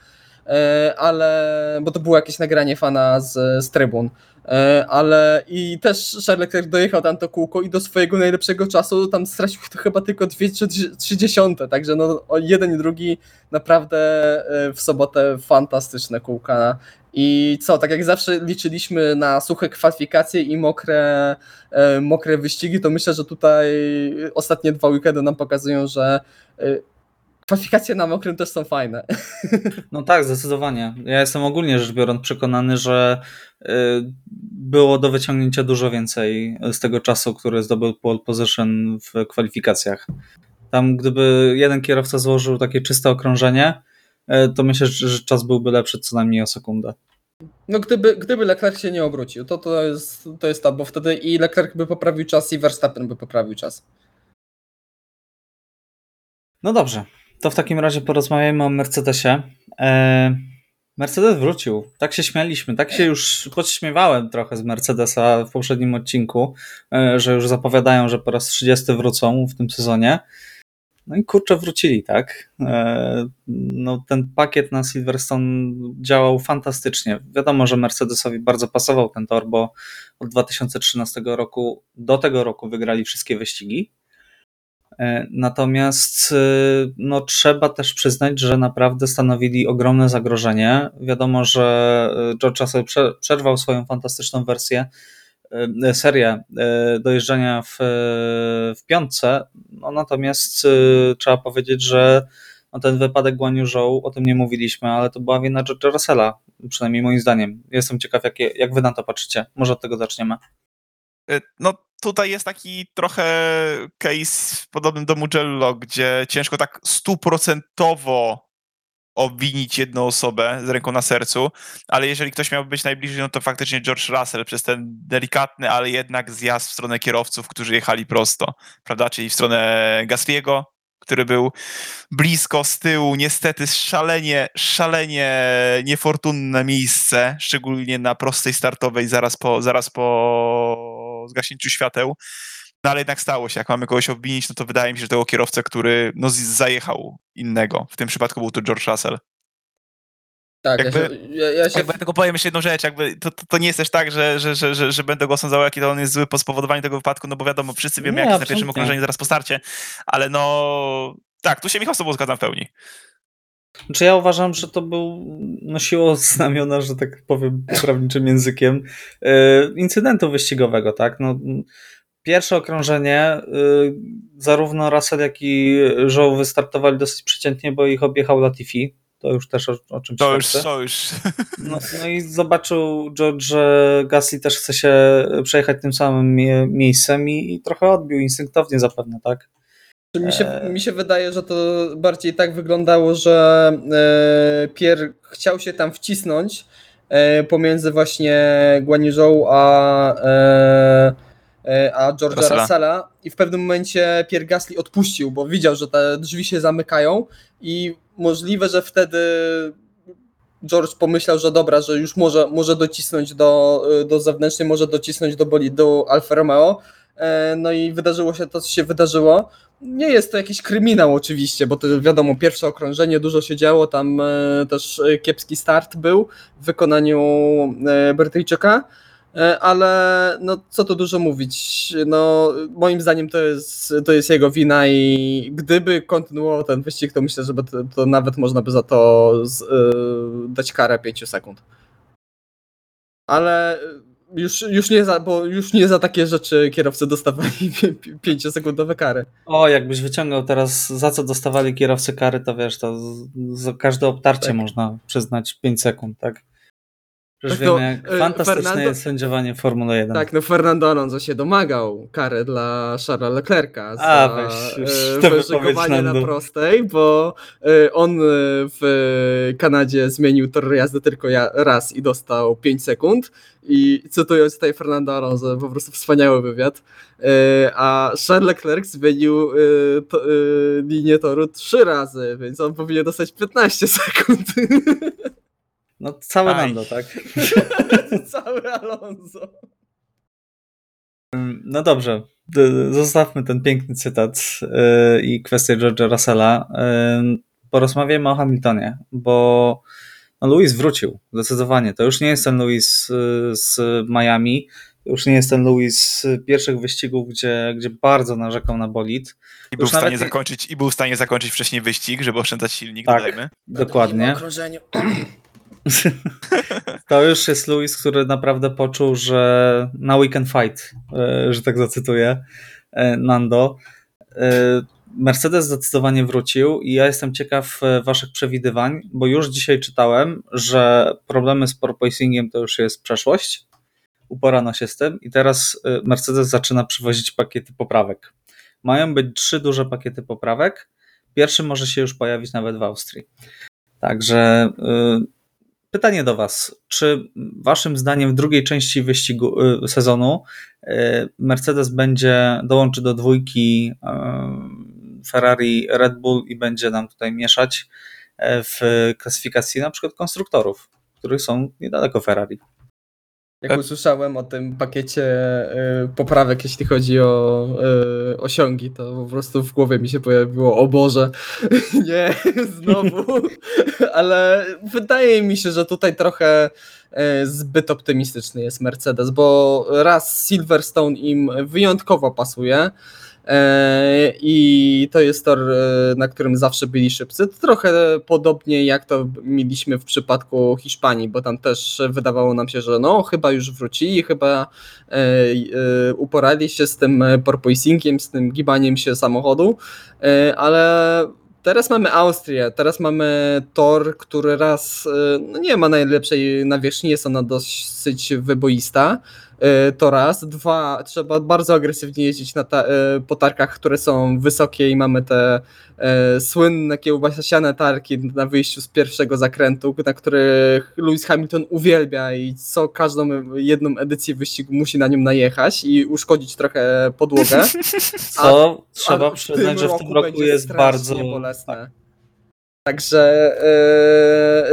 E, Ale. Bo to było jakieś nagranie fana z, z trybun. E, Ale i też Charles Leclerc dojechał tam to kółko i do swojego najlepszego czasu tam stracił to chyba tylko dwie czy trzy- trzy dziesiąte. Także no, jeden i drugi naprawdę e, w sobotę fantastyczne kółka. I co, tak jak zawsze liczyliśmy na suche kwalifikacje i mokre, e, mokre wyścigi, to myślę, że tutaj ostatnie dwa weekendy nam pokazują, że kwalifikacje na mokrym też są fajne. No tak, zdecydowanie. Ja jestem ogólnie rzecz biorąc przekonany, że y, było do wyciągnięcia dużo więcej z tego czasu, który zdobył pole position w kwalifikacjach. Tam gdyby jeden kierowca złożył takie czyste okrążenie, y, to myślę, że że czas byłby lepszy co najmniej o sekundę. No gdyby, gdyby Leclerc się nie obrócił, to to jest, to jest to, bo wtedy i Leclerc by poprawił czas i Verstappen by poprawił czas. No dobrze, to w takim razie porozmawiajmy o Mercedesie. E, Mercedes wrócił. Tak się śmialiśmy, tak się już podśmiewałem trochę z Mercedesa w poprzednim odcinku, e, że już zapowiadają, że po raz 30 wrócą w tym sezonie. No i kurczę, wrócili, tak? E, No, ten pakiet na Silverstone działał fantastycznie. Wiadomo, że Mercedesowi bardzo pasował ten tor, bo od 2013 roku do tego roku wygrali wszystkie wyścigi. E, Natomiast e, no, trzeba też przyznać, że naprawdę stanowili ogromne zagrożenie. Wiadomo, że e, George prze- przerwał swoją fantastyczną wersję, serię dojeżdżania w, w piątce. No, natomiast trzeba powiedzieć, że no, ten wypadek Guan Zhou, o tym nie mówiliśmy, ale to była wina George'a Russella, przynajmniej moim zdaniem. Jestem ciekaw, jak, jak wy na to patrzycie. Może od tego zaczniemy. Y, No tutaj jest taki trochę case podobny do Mugello, gdzie ciężko tak stuprocentowo obwinić jedną osobę z ręką na sercu, ale jeżeli ktoś miałby być najbliżej, no to faktycznie George Russell przez ten delikatny, ale jednak zjazd w stronę kierowców, którzy jechali prosto, prawda, czyli w stronę Gasliego, który był blisko z tyłu, niestety szalenie, szalenie niefortunne miejsce, szczególnie na prostej startowej zaraz po, zaraz po zgaśnięciu świateł. No ale jednak stało się. Jak mamy kogoś obwinić, no to wydaje mi się, że tego kierowcę, który no, zajechał innego. W tym przypadku był to George Russell. Tak, Jakby- ja się, ja, ja się Jakby tylko powiem jeszcze jedną rzecz, jakby to, to, to nie jest też tak, że, że, że, że, że będę go osądzał, jaki to on jest zły po spowodowaniu tego wypadku, no bo wiadomo, wszyscy wiemy, Nie, jak jest na pierwszym okrążeniu zaraz po starcie, ale no tak, tu się Michał z tobą zgadzam w pełni. Znaczy ja uważam, że to był nosiło znamiona, że tak powiem prawniczym językiem, e, incydentu wyścigowego, tak? No, pierwsze okrążenie, e, zarówno Russell, jak i Zhou wystartowali dosyć przeciętnie, bo ich objechał Latifi. To już też o, o czym To już, to już. No, no i zobaczył George, że Gasly też chce się przejechać tym samym mie- miejscem i, i trochę odbił instynktownie zapewne, tak? Mi się, Eee. mi się wydaje, że to bardziej tak wyglądało, że e, Pierre chciał się tam wcisnąć e, pomiędzy właśnie Guanizhou a, e, e, a George'a Russella. Russella i w pewnym momencie Pierre Gasly odpuścił, bo widział, że te drzwi się zamykają i możliwe, że wtedy George pomyślał, że dobra, że już może, może docisnąć do, do zewnętrznej, może docisnąć do bolidu Alfa Romeo. E, No i wydarzyło się to, co się wydarzyło. Nie jest to jakiś kryminał oczywiście, bo to wiadomo, pierwsze okrążenie, dużo się działo, tam e, też e, kiepski start był w wykonaniu Brytyjczyka. Ale no co tu dużo mówić, no moim zdaniem to jest, to jest jego wina i gdyby kontynuował ten wyścig, to myślę, że to, to nawet można by za to z, dać karę 5 sekund. Ale już, już, nie za, bo już nie za takie rzeczy kierowcy dostawali 5-sekundowe kary. O, jakbyś wyciągał teraz, za co dostawali kierowcy kary, to wiesz, to za każde obtarcie Tak. można przyznać 5 sekund, tak? Tak, to, wiemy, jak e, fantastyczne Fernando- jest sędziowanie w Formule 1. Tak, no Fernando Alonso się domagał kary dla Charlesa Leclerca za A, weź już, e, wyszykowanie na prostej, bo e, on w Kanadzie zmienił tor jazdy tylko raz i dostał 5 sekund i cytując tutaj Fernando Alonso, po prostu wspaniały wywiad, a Charles Leclerc zmienił to, linię toru trzy razy, więc on powinien dostać 15 sekund. No cały Aj. Nando, tak? Cały Alonso. No dobrze, zostawmy ten piękny cytat yy, i kwestię George'a Russella. Yy, porozmawiamy o Hamiltonie, bo no, Lewis wrócił, zdecydowanie. To już nie jest ten Lewis yy, z Miami, to już nie jest ten Lewis z pierwszych wyścigów, gdzie, gdzie bardzo narzekał na bolid. I był, Już w stanie nawet zakończyć, I był w stanie zakończyć wcześniej wyścig, żeby oszczędzać silnik, Tak. dodajmy. Dokładnie. To już jest Lewis, który naprawdę poczuł, że na weekend fight, e, że tak zacytuję e, Nando. E, Mercedes zdecydowanie wrócił i ja jestem ciekaw waszych przewidywań, bo już dzisiaj czytałem, że problemy z porpoisingiem to już jest przeszłość. Uporano się z tym i teraz Mercedes zaczyna przywozić pakiety poprawek. Mają być trzy duże pakiety poprawek. Pierwszy może się już pojawić nawet w Austrii. Także Pytanie do Was. Czy Waszym zdaniem w drugiej części wyścigu y, sezonu y, Mercedes będzie dołączy do dwójki y, Ferrari Red Bull i będzie nam tutaj mieszać w klasyfikacji na przykład konstruktorów, których są niedaleko Ferrari? Jak usłyszałem o tym pakiecie y, poprawek, jeśli chodzi o y, osiągi, to po prostu w głowie mi się pojawiło, o Boże, nie, znowu. Ale wydaje mi się, że tutaj trochę y, zbyt optymistyczny jest Mercedes, bo raz Silverstone im wyjątkowo pasuje. E, I to jest tor, e, na którym zawsze byli szybcy. Trochę podobnie jak to mieliśmy w przypadku Hiszpanii, bo tam też wydawało nam się, że no chyba już wrócili, chyba e, uporali się z tym porpoisingiem, z tym gibaniem się samochodu, ale teraz mamy Austrię, teraz mamy tor, który raz no nie ma najlepszej nawierzchni, jest ona dosyć wyboista. E, To raz. Dwa, trzeba bardzo agresywnie jeździć na ta, e, po tarkach, które są wysokie i mamy te e, słynne kiełbasiane tarki na wyjściu z pierwszego zakrętu, na których Lewis Hamilton uwielbia i co każdą jedną edycję wyścigu musi na nią najechać i uszkodzić trochę podłogę. Co trzeba przyznać, że w tym roku będzie jest bardzo. bolesne. Także,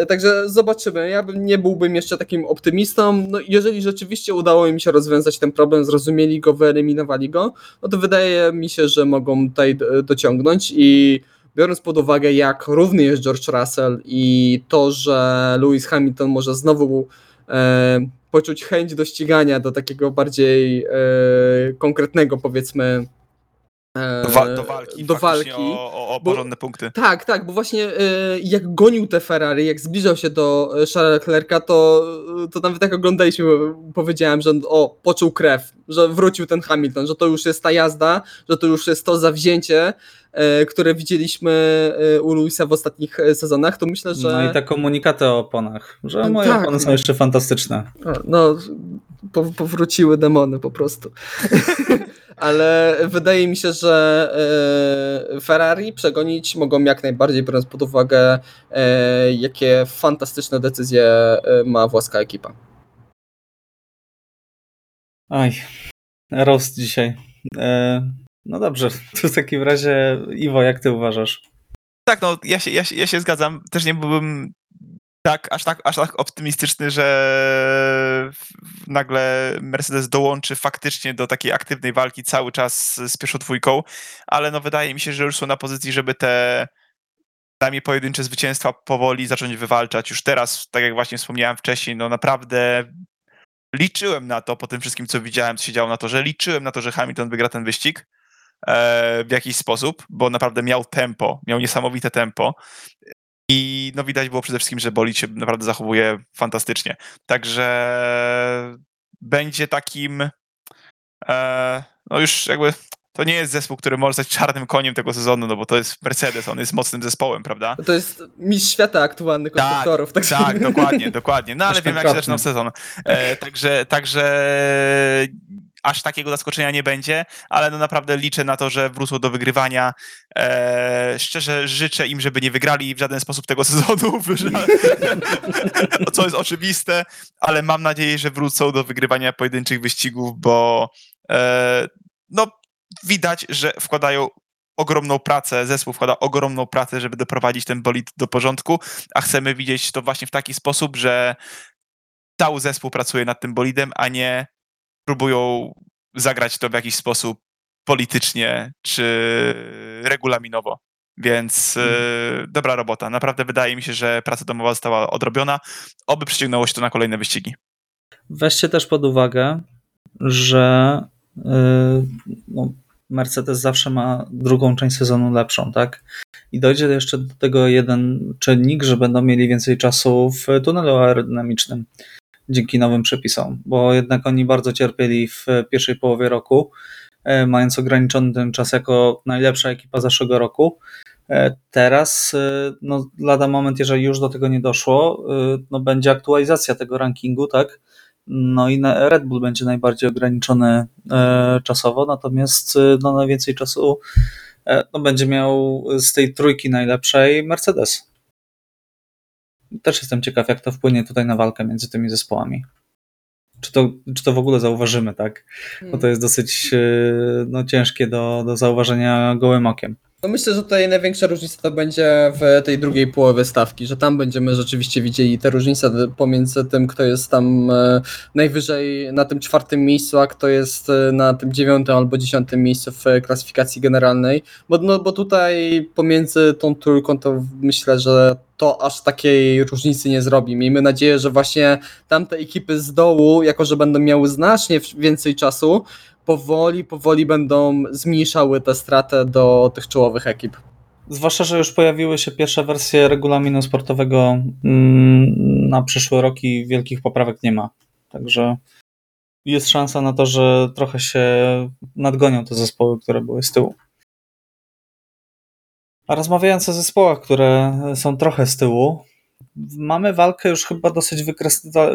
e, także zobaczymy. Ja bym nie byłbym jeszcze takim optymistą. No, jeżeli rzeczywiście udało im się rozwiązać ten problem, zrozumieli go, wyeliminowali go, no to wydaje mi się, że mogą tutaj do- dociągnąć i biorąc pod uwagę, jak równy jest George Russell i to, że Lewis Hamilton może znowu e, poczuć chęć do ścigania, do takiego bardziej e, konkretnego, powiedzmy, Do, wa- do walki. do faktycznie walki. O, o, o bo- porządne punkty. Tak, tak, bo właśnie y, jak gonił te Ferrari, jak zbliżał się do y, Charlesa Leclerca, to, to nawet jak oglądaliśmy, powiedziałem, że o, poczuł krew, że wrócił ten Hamilton, że to już jest ta jazda, że to już jest to zawzięcie, y, które widzieliśmy y, u Luisa w ostatnich sezonach, to myślę, że... No i te komunikaty o oponach, że No moje tak, opony są jeszcze fantastyczne. No, po, powróciły demony po prostu. Ale wydaje mi się, że e, Ferrari przegonić mogą jak najbardziej, biorąc pod uwagę, e, jakie fantastyczne decyzje e, ma włoska ekipa. Aj, roast dzisiaj. No dobrze, to w takim razie Iwo, jak ty uważasz? Tak, no ja się, ja, się, ja się zgadzam. Też nie byłbym tak, aż tak, aż tak optymistyczny, że nagle Mercedes dołączy faktycznie do takiej aktywnej walki cały czas z pierwszą dwójką, ale no wydaje mi się, że już są na pozycji, żeby te najmniej pojedyncze zwycięstwa powoli zacząć wywalczać. Już teraz, tak jak właśnie wspomniałem wcześniej, no naprawdę liczyłem na to, po tym wszystkim, co widziałem, co się działo na to, że liczyłem na to, że Hamilton wygra ten wyścig e, w jakiś sposób, bo naprawdę miał tempo, miał niesamowite tempo. I no widać było przede wszystkim, że bolid się naprawdę zachowuje fantastycznie. Także będzie takim e, no już jakby to nie jest zespół, który może stać czarnym koniem tego sezonu, no bo to jest Mercedes, on jest mocnym zespołem, prawda? To jest mistrz świata aktualnych konstruktorów. Tak, tak, dokładnie, dokładnie. No ale wiem, jak się zaczynał sezon. E, także, także aż takiego zaskoczenia nie będzie, ale no naprawdę liczę na to, że wrócą do wygrywania. E, szczerze życzę im, żeby nie wygrali w żaden sposób tego sezonu, co jest oczywiste, ale mam nadzieję, że wrócą do wygrywania pojedynczych wyścigów, bo e, no widać, że wkładają ogromną pracę, zespół wkłada ogromną pracę, żeby doprowadzić ten bolid do porządku, a chcemy widzieć to właśnie w taki sposób, że cały zespół pracuje nad tym bolidem, a nie próbują zagrać to w jakiś sposób politycznie czy regulaminowo. Więc hmm. dobra robota. Naprawdę wydaje mi się, że praca domowa została odrobiona. Oby przyciągnęło się to na kolejne wyścigi. Weźcie też pod uwagę, że yy, no, Mercedes zawsze ma drugą część sezonu lepszą, tak? I dojdzie jeszcze do tego jeden czynnik, że będą mieli więcej czasu w tunelu aerodynamicznym dzięki nowym przepisom, bo jednak oni bardzo cierpieli w pierwszej połowie roku, e, mając ograniczony ten czas jako najlepsza ekipa zeszłego roku. E, teraz, e, no, lada moment, jeżeli już do tego nie doszło, no, będzie aktualizacja tego rankingu, tak? No i Red Bull będzie najbardziej ograniczony czasowo, natomiast no, najwięcej czasu no, będzie miał z tej trójki najlepszej Mercedes. Też jestem ciekaw, jak to wpłynie tutaj na walkę między tymi zespołami. Czy to, czy to w ogóle zauważymy, tak? Bo to jest dosyć e, no, ciężkie do, do zauważenia gołym okiem. No myślę, że tutaj największa różnica to będzie w tej drugiej połowie stawki, że tam będziemy rzeczywiście widzieli te różnice pomiędzy tym, kto jest tam e, najwyżej na tym czwartym miejscu, a kto jest e, na tym dziewiątym albo dziesiątym miejscu w klasyfikacji generalnej, bo, no, bo tutaj pomiędzy tą trójką to myślę, że to aż takiej różnicy nie zrobi. Miejmy nadzieję, że właśnie tamte ekipy z dołu, jako że będą miały znacznie więcej czasu, powoli, powoli będą zmniejszały tę stratę do tych czołowych ekip. Zwłaszcza, że już pojawiły się pierwsze wersje regulaminu sportowego mm, na przyszły rok i wielkich poprawek nie ma. Także jest szansa na to, że trochę się nadgonią te zespoły, które były z tyłu. A rozmawiając o zespołach, które są trochę z tyłu, mamy walkę już chyba dosyć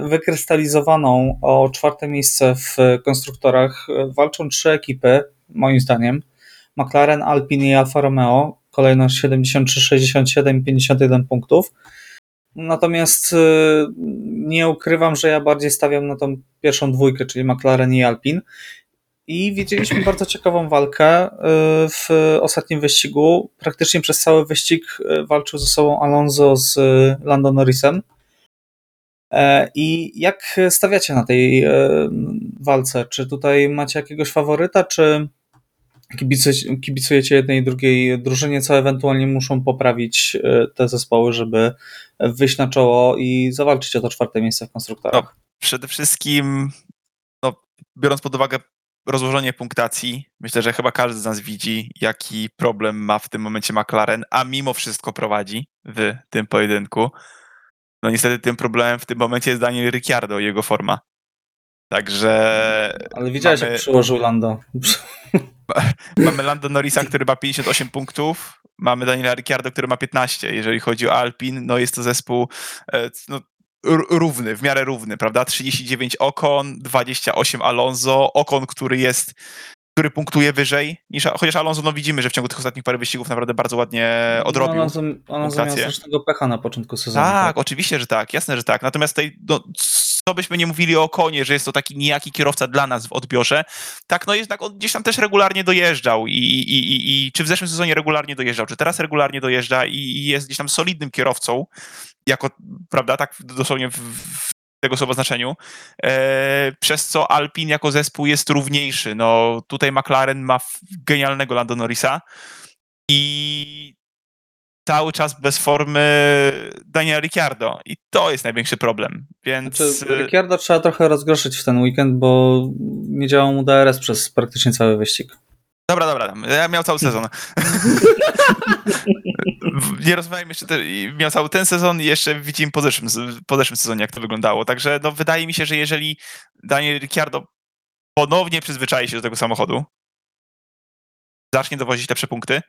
wykrystalizowaną o czwarte miejsce w konstruktorach. Walczą trzy ekipy, moim zdaniem. McLaren, Alpine i Alfa Romeo. Kolejność 73, 67 51 punktów. Natomiast y, nie ukrywam, że ja bardziej stawiam na tą pierwszą dwójkę, czyli McLaren i Alpine. I widzieliśmy bardzo ciekawą walkę y, w ostatnim wyścigu. Praktycznie przez cały wyścig y, walczył ze sobą Alonso z Lando Norrisem. E, I jak stawiacie na tej y, walce? Czy tutaj macie jakiegoś faworyta, czy kibicujecie jednej i drugiej drużynie, co ewentualnie muszą poprawić te zespoły, żeby wyjść na czoło i zawalczyć o to czwarte miejsce w konstruktorach? No, przede wszystkim, no, biorąc pod uwagę rozłożenie punktacji. Myślę, że chyba każdy z nas widzi, jaki problem ma w tym momencie McLaren, a mimo wszystko prowadzi w tym pojedynku. No niestety tym problemem w tym momencie jest Daniel Ricciardo i jego forma. Także. Ale widziałeś, mamy... jak przyłożył Lando. mamy Lando Norrisa, który ma 58 punktów. Mamy Daniela Ricciardo, który ma 15. Jeżeli chodzi o Alpin, no jest to zespół e, no, równy, w miarę równy, prawda? 39 Okon, 28 Alonso, Okon, który jest który punktuje wyżej niż, chociaż Alonso, no widzimy, że w ciągu tych ostatnich parę wyścigów naprawdę bardzo ładnie no, odrobił. No, Alonso, Alonso miał strasznego pecha na początku sezonu. Tak, tak, oczywiście, że tak, jasne, że tak. Natomiast tej, no, co byśmy nie mówili o Konie, że jest to taki niejaki kierowca dla nas w odbiorze, tak, no jednak on gdzieś tam też regularnie dojeżdżał i, i, i, i czy w zeszłym sezonie regularnie dojeżdżał, czy teraz regularnie dojeżdża i jest gdzieś tam solidnym kierowcą, jako, prawda, tak dosłownie w, w tego słowa znaczeniu, e, przez co Alpin jako zespół jest równiejszy. No tutaj McLaren ma genialnego Lando Norrisa i cały czas bez formy Daniela Ricciardo i to jest największy problem, więc... Znaczy, Ricciardo trzeba trochę rozgroszyć w ten weekend, bo nie działał mu DRS przez praktycznie cały wyścig. Dobra, dobra, ja miał cały sezon. nie rozmawiajmy jeszcze, te, miał cały ten sezon i jeszcze widzimy po zeszłym, po zeszłym sezonie, jak to wyglądało. Także no, wydaje mi się, że jeżeli Daniel Ricciardo ponownie przyzwyczai się do tego samochodu, zacznie dowozić lepsze punkty,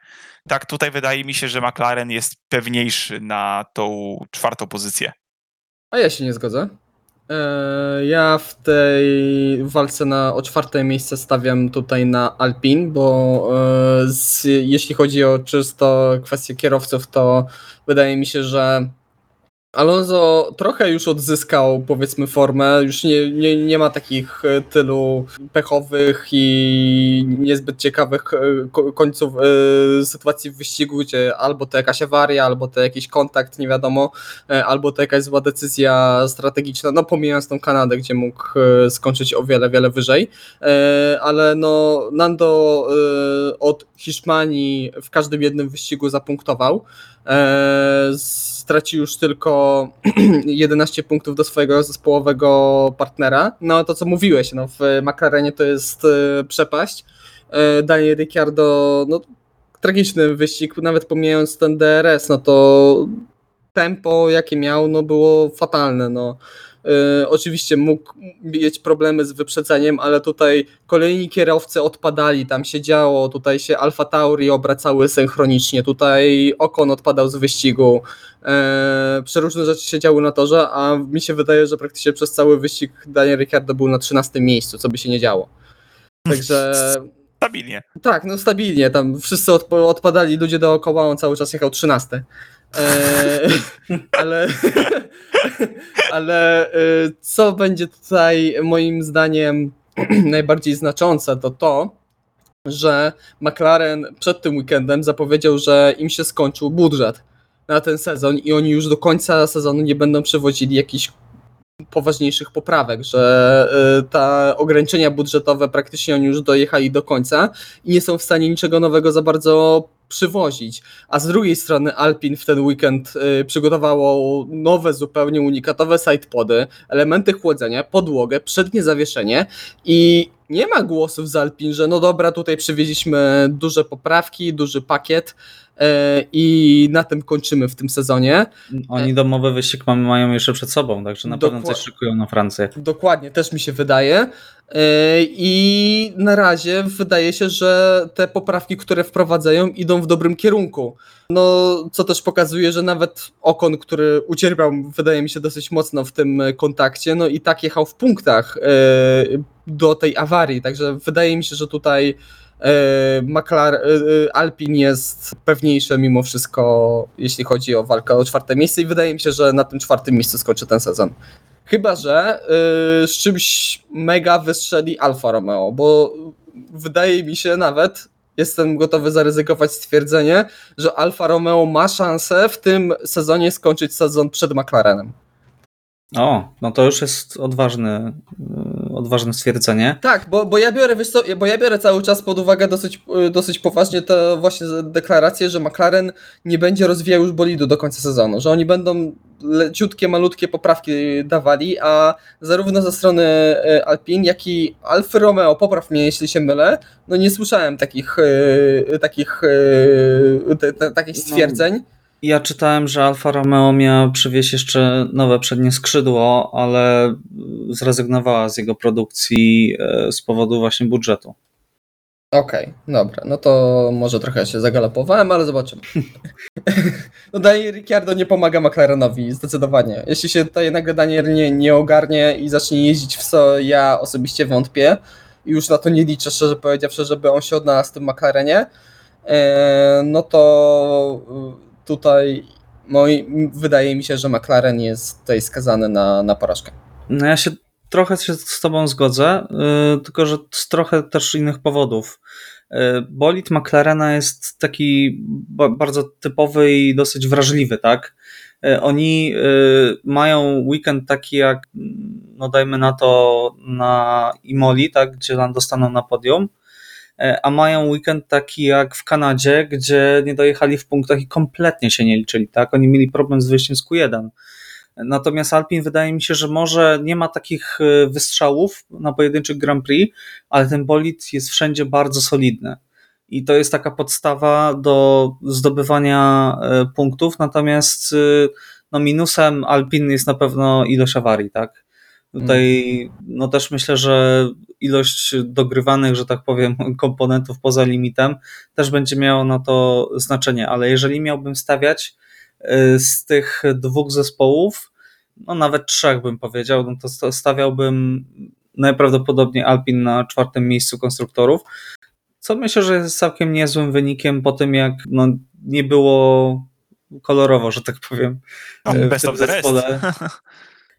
tak tutaj wydaje mi się, że McLaren jest pewniejszy na tą czwartą pozycję. A ja się nie zgodzę. E, ja w tej walce na, o czwarte miejsce stawiam tutaj na Alpin, bo e, z, jeśli chodzi o czysto kwestię kierowców, to wydaje mi się, że Alonso trochę już odzyskał, powiedzmy, formę. Już nie, nie, nie ma takich e, tylu pechowych i niezbyt ciekawych e, końców e, sytuacji w wyścigu, gdzie albo to jakaś awaria, albo to jakiś kontakt, nie wiadomo, albo to jakaś zła decyzja strategiczna. No, pomijając tą Kanadę, gdzie mógł skończyć o wiele, wiele wyżej. Ale no, Nando od Hiszpanii w każdym jednym wyścigu zapunktował. Stracił już tylko 11 punktów do swojego zespołowego partnera. No to co mówiłeś, no w McLarenie to jest e, przepaść. E, Daniel Ricciardo, no tragiczny wyścig, nawet pomijając ten DRS, no to tempo jakie miał, no było fatalne, no. E, oczywiście mógł mieć problemy z wyprzedzeniem, ale tutaj kolejni kierowcy odpadali, tam się działo, tutaj się Alfa Tauri obracały synchronicznie, tutaj Okon odpadał z wyścigu, e, przeróżne rzeczy się działy na torze, a mi się wydaje, że praktycznie przez cały wyścig Daniel Ricciardo był na 13 miejscu, co by się nie działo. Także Stabilnie. Tak, no stabilnie. Tam wszyscy odpadali ludzie dookoła, on cały czas jechał 13. Eee, ale ale e, co będzie tutaj moim zdaniem najbardziej znaczące, to to, że McLaren przed tym weekendem zapowiedział, że im się skończył budżet na ten sezon i oni już do końca sezonu nie będą przewozili jakichś poważniejszych poprawek, że y, te ograniczenia budżetowe praktycznie oni już dojechali do końca i nie są w stanie niczego nowego za bardzo przywozić. A z drugiej strony Alpin w ten weekend y, przygotowało nowe, zupełnie unikatowe sidepody, elementy chłodzenia, podłogę, przednie zawieszenie i nie ma głosów z Alpin, że no dobra, tutaj przywieźliśmy duże poprawki, duży pakiet, i na tym kończymy w tym sezonie. Oni domowy wyścig mają jeszcze przed sobą, także na pewno coś szykują na Francję. Dokładnie, też mi się wydaje. E, I na razie wydaje się, że te poprawki, które wprowadzają, idą w dobrym kierunku. No, co też pokazuje, że nawet Okon, który ucierpiał, wydaje mi się, dosyć mocno w tym kontakcie, no i tak jechał w punktach e, do tej awarii. Także wydaje mi się, że tutaj E, McLaren, e, Alpin jest pewniejsze mimo wszystko, jeśli chodzi o walkę o czwarte miejsce i wydaje mi się, że na tym czwartym miejscu skończy ten sezon. Chyba, że e, z czymś mega wystrzeli Alfa Romeo, bo wydaje mi się nawet, jestem gotowy zaryzykować stwierdzenie, że Alfa Romeo ma szansę w tym sezonie skończyć sezon przed McLarenem. O, no to już jest odważny, odważne stwierdzenie. Tak, bo, bo ja biorę, wiesz co, bo ja biorę cały czas pod uwagę dosyć, y, dosyć poważnie tę właśnie deklarację, że McLaren nie będzie rozwijał już bolidu do końca sezonu, że oni będą leciutkie, malutkie poprawki dawali, a zarówno ze strony y, Alpine, jak i Alfa Romeo, popraw mnie jeśli się mylę, no nie słyszałem takich, takich, takich no. stwierdzeń. No ja czytałem, że Alfa Romeo miała przywieźć jeszcze nowe przednie skrzydło, ale zrezygnowała z jego produkcji e, z powodu właśnie budżetu. Okej, okay, dobra, no to może trochę się zagalopowałem, ale zobaczymy. no Daniel Ricciardo nie pomaga McLarenowi, zdecydowanie. Jeśli się tutaj nagle Daniel nie, nie ogarnie i zacznie jeździć w co ja osobiście wątpię, i już na to nie liczę, szczerze powiedziawszy, żeby on się odnalazł w tym McLarenie, e, no to tutaj moi, wydaje mi się, że McLaren jest tutaj skazany na, na porażkę. No ja się trochę się z tobą zgodzę, yy, tylko że z trochę też innych powodów. Yy, bolid McLarena jest taki bardzo typowy i dosyć wrażliwy, tak? Yy, oni y, mają weekend taki jak, no dajmy na to, na Imoli, tak, gdzie dostaną na podium, a mają weekend taki jak w Kanadzie, gdzie nie dojechali w punktach i kompletnie się nie liczyli, tak? Oni mieli problem z wyjściem z Q1. Natomiast Alpin wydaje mi się, że może nie ma takich e, wystrzałów na pojedynczych Grand Prix, ale ten bolid jest wszędzie bardzo solidny. I to jest taka podstawa do zdobywania e, punktów, natomiast e, no minusem Alpin jest na pewno ilość awarii, tak? Tutaj no też myślę, że ilość dogrywanych, że tak powiem, komponentów poza limitem też będzie miało na to znaczenie, ale jeżeli miałbym stawiać z tych dwóch zespołów, no nawet trzech bym powiedział, no to stawiałbym najprawdopodobniej Alpin na czwartym miejscu konstruktorów, co myślę, że jest całkiem niezłym wynikiem po tym, jak no, nie było kolorowo, że tak powiem. No, best of the rest.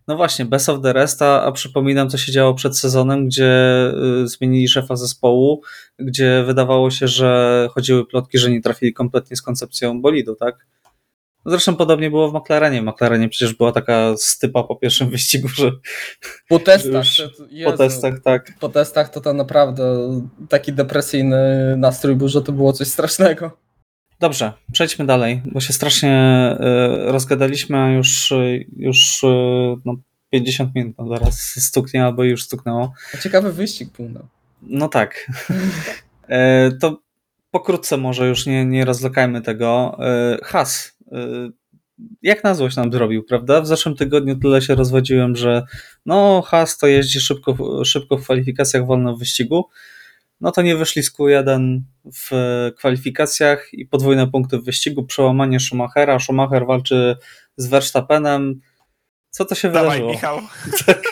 No właśnie, best of the rest, a, a, przypominam, co się działo przed sezonem, gdzie y, zmienili szefa zespołu, gdzie wydawało się, że chodziły plotki, że nie trafili kompletnie z koncepcją bolidu, tak? Zresztą podobnie było w McLarenie. McLarenie przecież była taka stypa po pierwszym wyścigu, że. Po testach. Jezu, po testach, tak. Po testach to tam naprawdę taki depresyjny nastrój był, że to było coś strasznego. Dobrze, przejdźmy dalej, bo się strasznie y, rozgadaliśmy, a już, już y, no, 50 minut no, zaraz stuknie albo już stuknęło. Ciekawy wyścig był. No, no tak. E, to pokrótce może już nie, nie rozlokajmy tego. E, Has jak na złość nam zrobił, prawda? W zeszłym tygodniu tyle się rozwodziłem, że no Haas to jeździ szybko, szybko w kwalifikacjach, wolno w wyścigu. No to nie wyszli z Q1 w kwalifikacjach i podwójne punkty w wyścigu, przełamanie Schumachera. Schumacher walczy z Verstappenem. Co to się Dawaj, wydarzyło? Michał. Tak.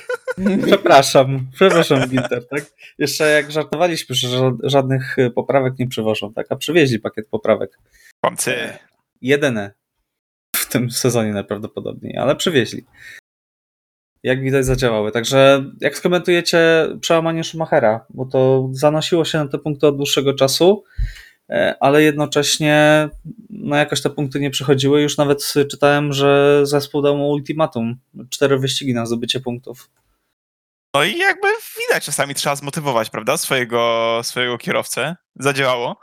Przepraszam, przepraszam Ginter, tak? Jeszcze jak żartowaliśmy, że żadnych poprawek nie przywożą, tak? A przywieźli pakiet poprawek. Pomcy. Jedyne w tym sezonie najprawdopodobniej, ale przywieźli. Jak widać zadziałały. Także jak skomentujecie przełamanie Schumachera, bo to zanosiło się na te punkty od dłuższego czasu, e, ale jednocześnie no jakoś te punkty nie przychodziły. Już nawet czytałem, że zespół dał mu ultimatum. Cztery wyścigi na zdobycie punktów. No i jakby widać, czasami trzeba zmotywować, prawda, swojego, swojego kierowcę. Zadziałało.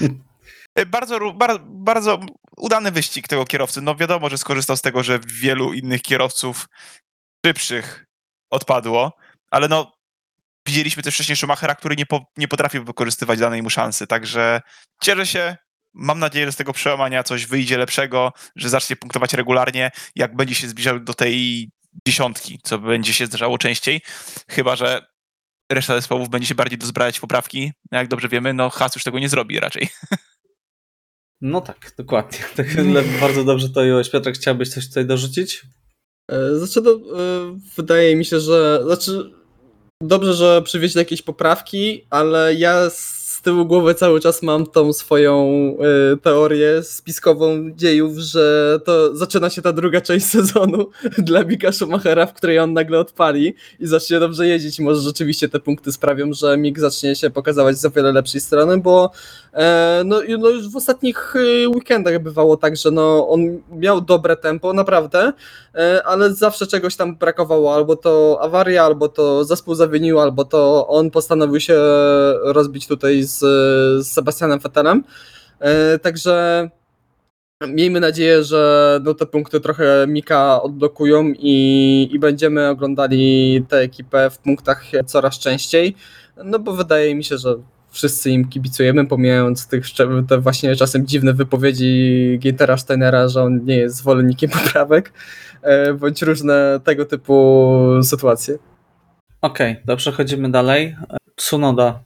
Bardzo, bardzo, bardzo udany wyścig tego kierowcy. No wiadomo, że skorzystał z tego, że wielu innych kierowców szybszych odpadło, ale no widzieliśmy też wcześniej Schumachera, który nie, po, nie potrafił wykorzystywać danej mu szansy, także cieszę się, mam nadzieję, że z tego przełamania coś wyjdzie lepszego, że zacznie punktować regularnie, jak będzie się zbliżał do tej dziesiątki, co będzie się zdarzało częściej, chyba, że reszta zespołów będzie się bardziej dozbrajać w poprawki, jak dobrze wiemy, no Haas już tego nie zrobi raczej. No tak, dokładnie. Tak, bardzo dobrze to ująłeś. Piotrek, chciałbyś coś tutaj dorzucić? E, znaczy, no, wydaje mi się, że znaczy, dobrze, że przywieźli jakieś poprawki, ale ja z tyłu głowy cały czas mam tą swoją y, teorię spiskową dziejów, że to zaczyna się ta druga część sezonu dla Mika Schumachera, w której on nagle odpali i zacznie dobrze jeździć. Może rzeczywiście te punkty sprawią, że Mik zacznie się pokazywać z o wiele lepszej strony, bo e, no, no, już w ostatnich y, weekendach bywało tak, że no, on miał dobre tempo, naprawdę, e, ale zawsze czegoś tam brakowało, albo to awaria, albo to zespół zawinił, albo to on postanowił się rozbić tutaj z, z Sebastianem Vettelem. E, także miejmy nadzieję, że no, te punkty trochę Mika odblokują i, i będziemy oglądali tę ekipę w punktach coraz częściej. No bo wydaje mi się, że wszyscy im kibicujemy, pomijając tych te właśnie czasem dziwne wypowiedzi Gintera Steinera, że on nie jest zwolennikiem poprawek, e, bądź różne tego typu sytuacje. Okej, okay, dobrze, chodzimy dalej. Tsunoda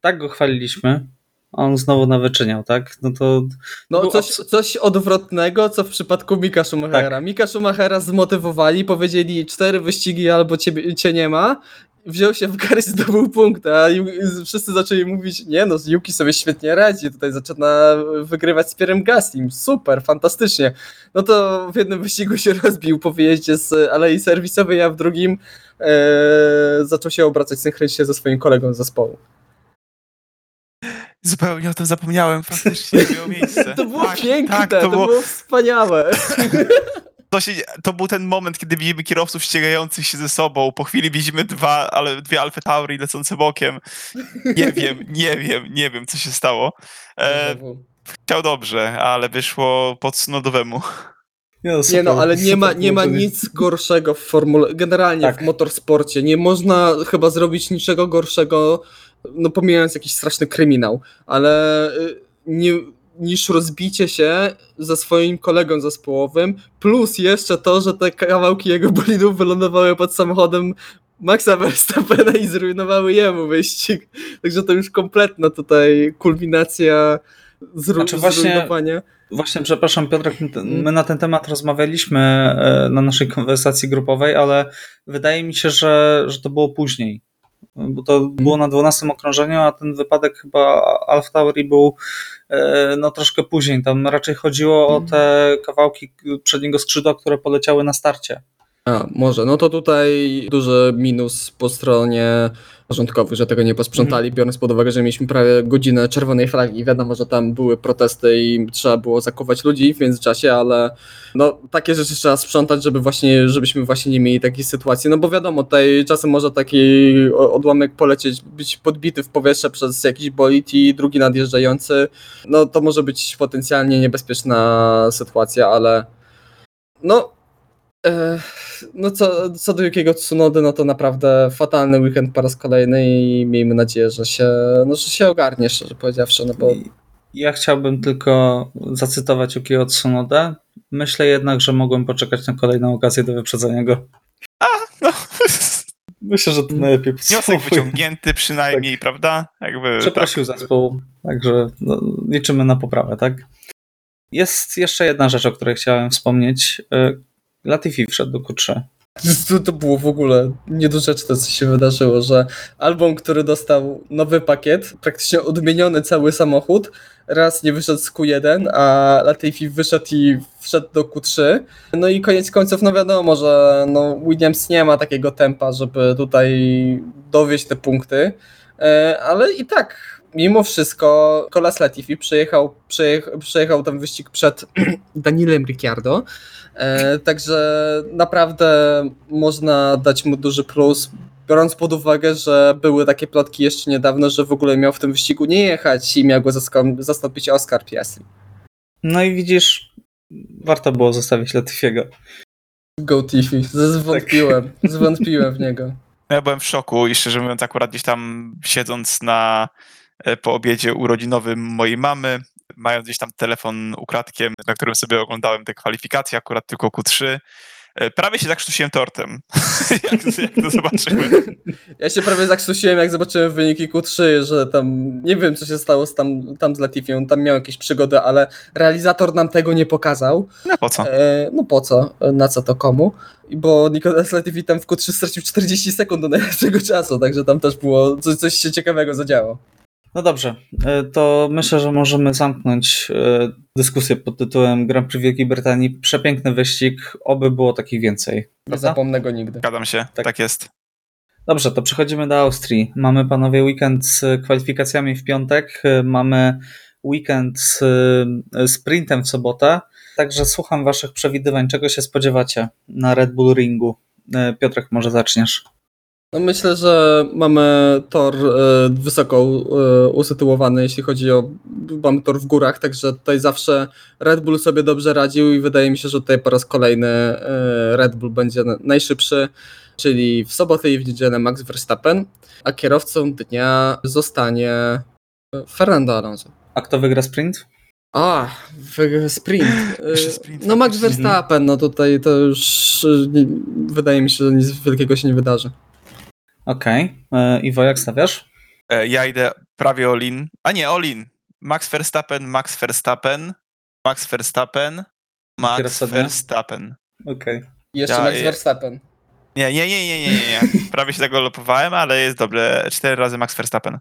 tak go chwaliliśmy, a on znowu nawyczyniał, tak? No to. No coś, coś odwrotnego, co w przypadku Mika Schumachera. Tak. Mika Schumachera zmotywowali, powiedzieli cztery wyścigi albo ciebie, cię nie ma. Wziął się w garść, zdobył punkt, a wszyscy zaczęli mówić, nie no, Yuki sobie świetnie radzi, tutaj zaczyna wygrywać z Pierem Gaslim, super, fantastycznie. No to w jednym wyścigu się rozbił po wyjeździe z alei serwisowej, a w drugim e, zaczął się obracać synchronicznie ze swoim kolegą z zespołu. Zupełnie o tym zapomniałem, faktycznie miało miejsce. To było tak, piękne, tak, to, to było... było wspaniałe. to, się, to był ten moment, kiedy widzimy kierowców ścigających się ze sobą. Po chwili widzimy dwa, ale dwie Alfa Tauri lecące bokiem. Nie wiem, nie wiem, nie wiem, co się stało. E, chciał dobrze, ale wyszło pod snodowemu. Nie no, Nie no, super, ale nie ma, super nie ma nic gorszego w formule, generalnie Tak. w motorsporcie. Nie można chyba zrobić niczego gorszego, no pomijając jakiś straszny kryminał, ale y, nie, niż rozbicie się ze swoim kolegą zespołowym, plus jeszcze to, że te kawałki jego bolidów wylądowały pod samochodem Maxa Verstappena i zrujnowały jemu wyścig. Także to już kompletna tutaj kulminacja zru- Znaczy właśnie-. Właśnie, przepraszam Piotrek, my, Mm. my na ten temat rozmawialiśmy e, na naszej konwersacji grupowej, ale wydaje mi się, że, że to było później. Bo to było na 12 okrążeniu, a ten wypadek chyba Alfa Tauri był e, no troszkę później. Tam raczej chodziło o te kawałki przedniego skrzydła, które poleciały na starcie. A, może. No to tutaj duży minus po stronie porządkowych, że tego nie posprzątali, biorąc pod uwagę, że mieliśmy prawie godzinę czerwonej flagi. Wiadomo, że tam były protesty i trzeba było zakuwać ludzi w międzyczasie, ale no takie rzeczy trzeba sprzątać, żeby właśnie, żebyśmy właśnie nie mieli takiej sytuacji. No bo wiadomo, tutaj czasem może taki odłamek polecieć, być podbity w powietrze przez jakiś bolid i drugi nadjeżdżający. No to może być potencjalnie niebezpieczna sytuacja, ale no No co, co do Jukiego Tsunody, no to naprawdę fatalny weekend po raz kolejny i miejmy nadzieję, że się, no, że się ogarnie, szczerze powiedziawszy, no bo Ja chciałbym tylko zacytować Yukiego Tsunodę. Myślę jednak, że mogłem poczekać na kolejną okazję do wyprzedzenia go. No, Myślę, że to najlepiej wniosek wyciągnięty przynajmniej, prawda? Jakby, Przeprosił zespół, także no, liczymy na poprawę, tak? Jest jeszcze jedna rzecz, o której chciałem wspomnieć. Latifi wszedł do Q3. to, to było w ogóle niedorzeczne, co się wydarzyło, że album, który dostał nowy pakiet, praktycznie odmieniony cały samochód, raz nie wyszedł z Q1, a Latifi wyszedł i wszedł do Q3. No i koniec końców, no wiadomo, że no Williams nie ma takiego tempa, żeby tutaj dowieść te punkty, e, ale i tak, mimo wszystko, Colas Latifi przejechał, przejechał, przejechał ten wyścig przed Danielem Ricciardo, E, Także naprawdę można dać mu duży plus, biorąc pod uwagę, że były takie plotki jeszcze niedawno, że w ogóle miał w tym wyścigu nie jechać i miał go zastąpić Oscar Piastri. No i widzisz, warto było zostawić Latifiego. Go Tiffy, zwątpiłem, zwątpiłem w niego. No Ja byłem w szoku i szczerze mówiąc, akurat gdzieś tam siedząc na, po obiedzie urodzinowym mojej mamy, mając gdzieś tam telefon ukradkiem, na którym sobie oglądałem te kwalifikacje, akurat tylko Q3, e, prawie się zakrztusiłem tortem, jak, jak to zobaczyłem. Ja się prawie zakrztusiłem, jak zobaczyłem wyniki Q3, że tam nie wiem, co się stało z tam, tam z Latifią, tam miał jakieś przygody, ale realizator nam tego nie pokazał. No po co? E, no po co? Na co to komu? Bo Nicolas Latifi tam w Q3 stracił 40 sekund do najlepszego czasu, także tam też było coś, coś się ciekawego zadziało. No dobrze, y, to myślę, że możemy zamknąć y, dyskusję pod tytułem Grand Prix Wielkiej Brytanii. Przepiękny wyścig, oby było takich więcej. Nie Prawda? zapomnę go nigdy. Zgadzam się, Tak. tak, jest. Dobrze, to przechodzimy do Austrii. Mamy panowie weekend z kwalifikacjami w piątek, y, mamy weekend z sprintem w sobotę, także słucham waszych przewidywań, czego się spodziewacie na Red Bull Ringu. Piotrek, może zaczniesz. No myślę, że mamy tor e, wysoko e, usytuowany, jeśli chodzi o. Mamy tor w górach, także tutaj zawsze Red Bull sobie dobrze radził i wydaje mi się, że tutaj po raz kolejny e, Red Bull będzie na- najszybszy, czyli w sobotę i w niedzielę Max Verstappen, a kierowcą dnia zostanie Fernando Alonso. A kto wygra sprint? A, sprint. Sprint, No Max. Verstappen, no tutaj to już wydaje mi się, że nic wielkiego się nie wydarzy. Okej. Okay. Iwo, jak stawiasz? E, Ja idę prawie all-in. A nie, all-in. Max Verstappen, Max Verstappen, Max Verstappen, Max dnia? Verstappen. Okej. Jeszcze Ja- Max Verstappen. Nie, nie, nie, nie, nie, nie. nie. Prawie się tego lopowałem, ale jest dobre. Cztery razy Max Verstappen.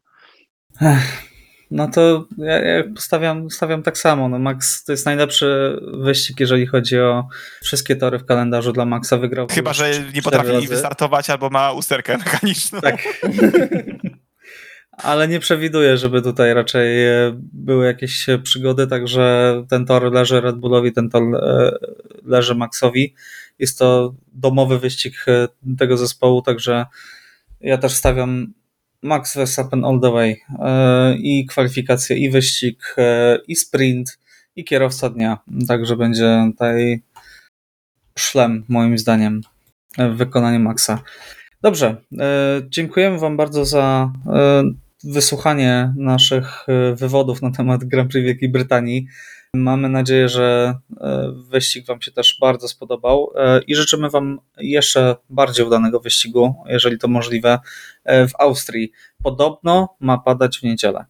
No to ja, ja postawiam, stawiam tak samo. No Max to jest najlepszy wyścig, jeżeli chodzi o wszystkie tory w kalendarzu dla Maxa. Wygrał. Chyba, że nie potrafi razy. wystartować albo ma usterkę mechaniczną. Tak. ale nie przewiduję, żeby tutaj raczej e, były jakieś przygody, także ten tor leży Red Bullowi, ten tor e, leży Maxowi. Jest to domowy wyścig e, tego zespołu, także ja też stawiam Max Verstappen all the way. E, I kwalifikacje, i wyścig, e, i sprint, i kierowca dnia. Także będzie tutaj szlem, moim zdaniem, w wykonaniu Maxa. Dobrze, e, dziękujemy Wam bardzo za wysłuchanie naszych wywodów na temat Grand Prix Wielkiej Brytanii. Mamy nadzieję, że e, wyścig Wam się też bardzo spodobał e, i życzymy Wam jeszcze bardziej udanego wyścigu, jeżeli to możliwe, e, w Austrii. Podobno ma padać w niedzielę.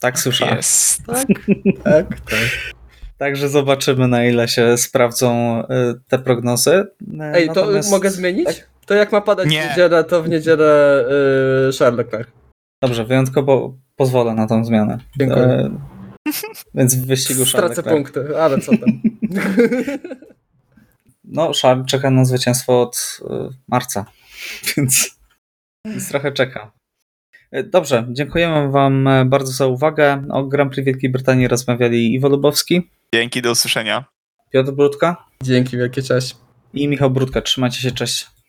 Tak słyszałem. Jest. Tak, tak, tak. Także zobaczymy, na ile się sprawdzą te prognozy. Ej, to natomiast- mogę zmienić? tak? To jak ma padać Nie. w niedzielę, to w niedzielę yy, Charles Leclerc. Dobrze, wyjątkowo pozwolę na tą zmianę. Dziękuję. Więc w wyścigu Charles Stracę Leclerc. punkty, ale co tam. No, Charles czeka na zwycięstwo od e, marca, więc, więc trochę czeka. E, Dobrze, dziękujemy Wam e, bardzo za uwagę. O Grand Prix Wielkiej Brytanii rozmawiali Iwo Lubowski, Dzięki, do usłyszenia. Piotr Brudka Dzięki wielkie, cześć. i Michał Brudka. Trzymajcie się, cześć.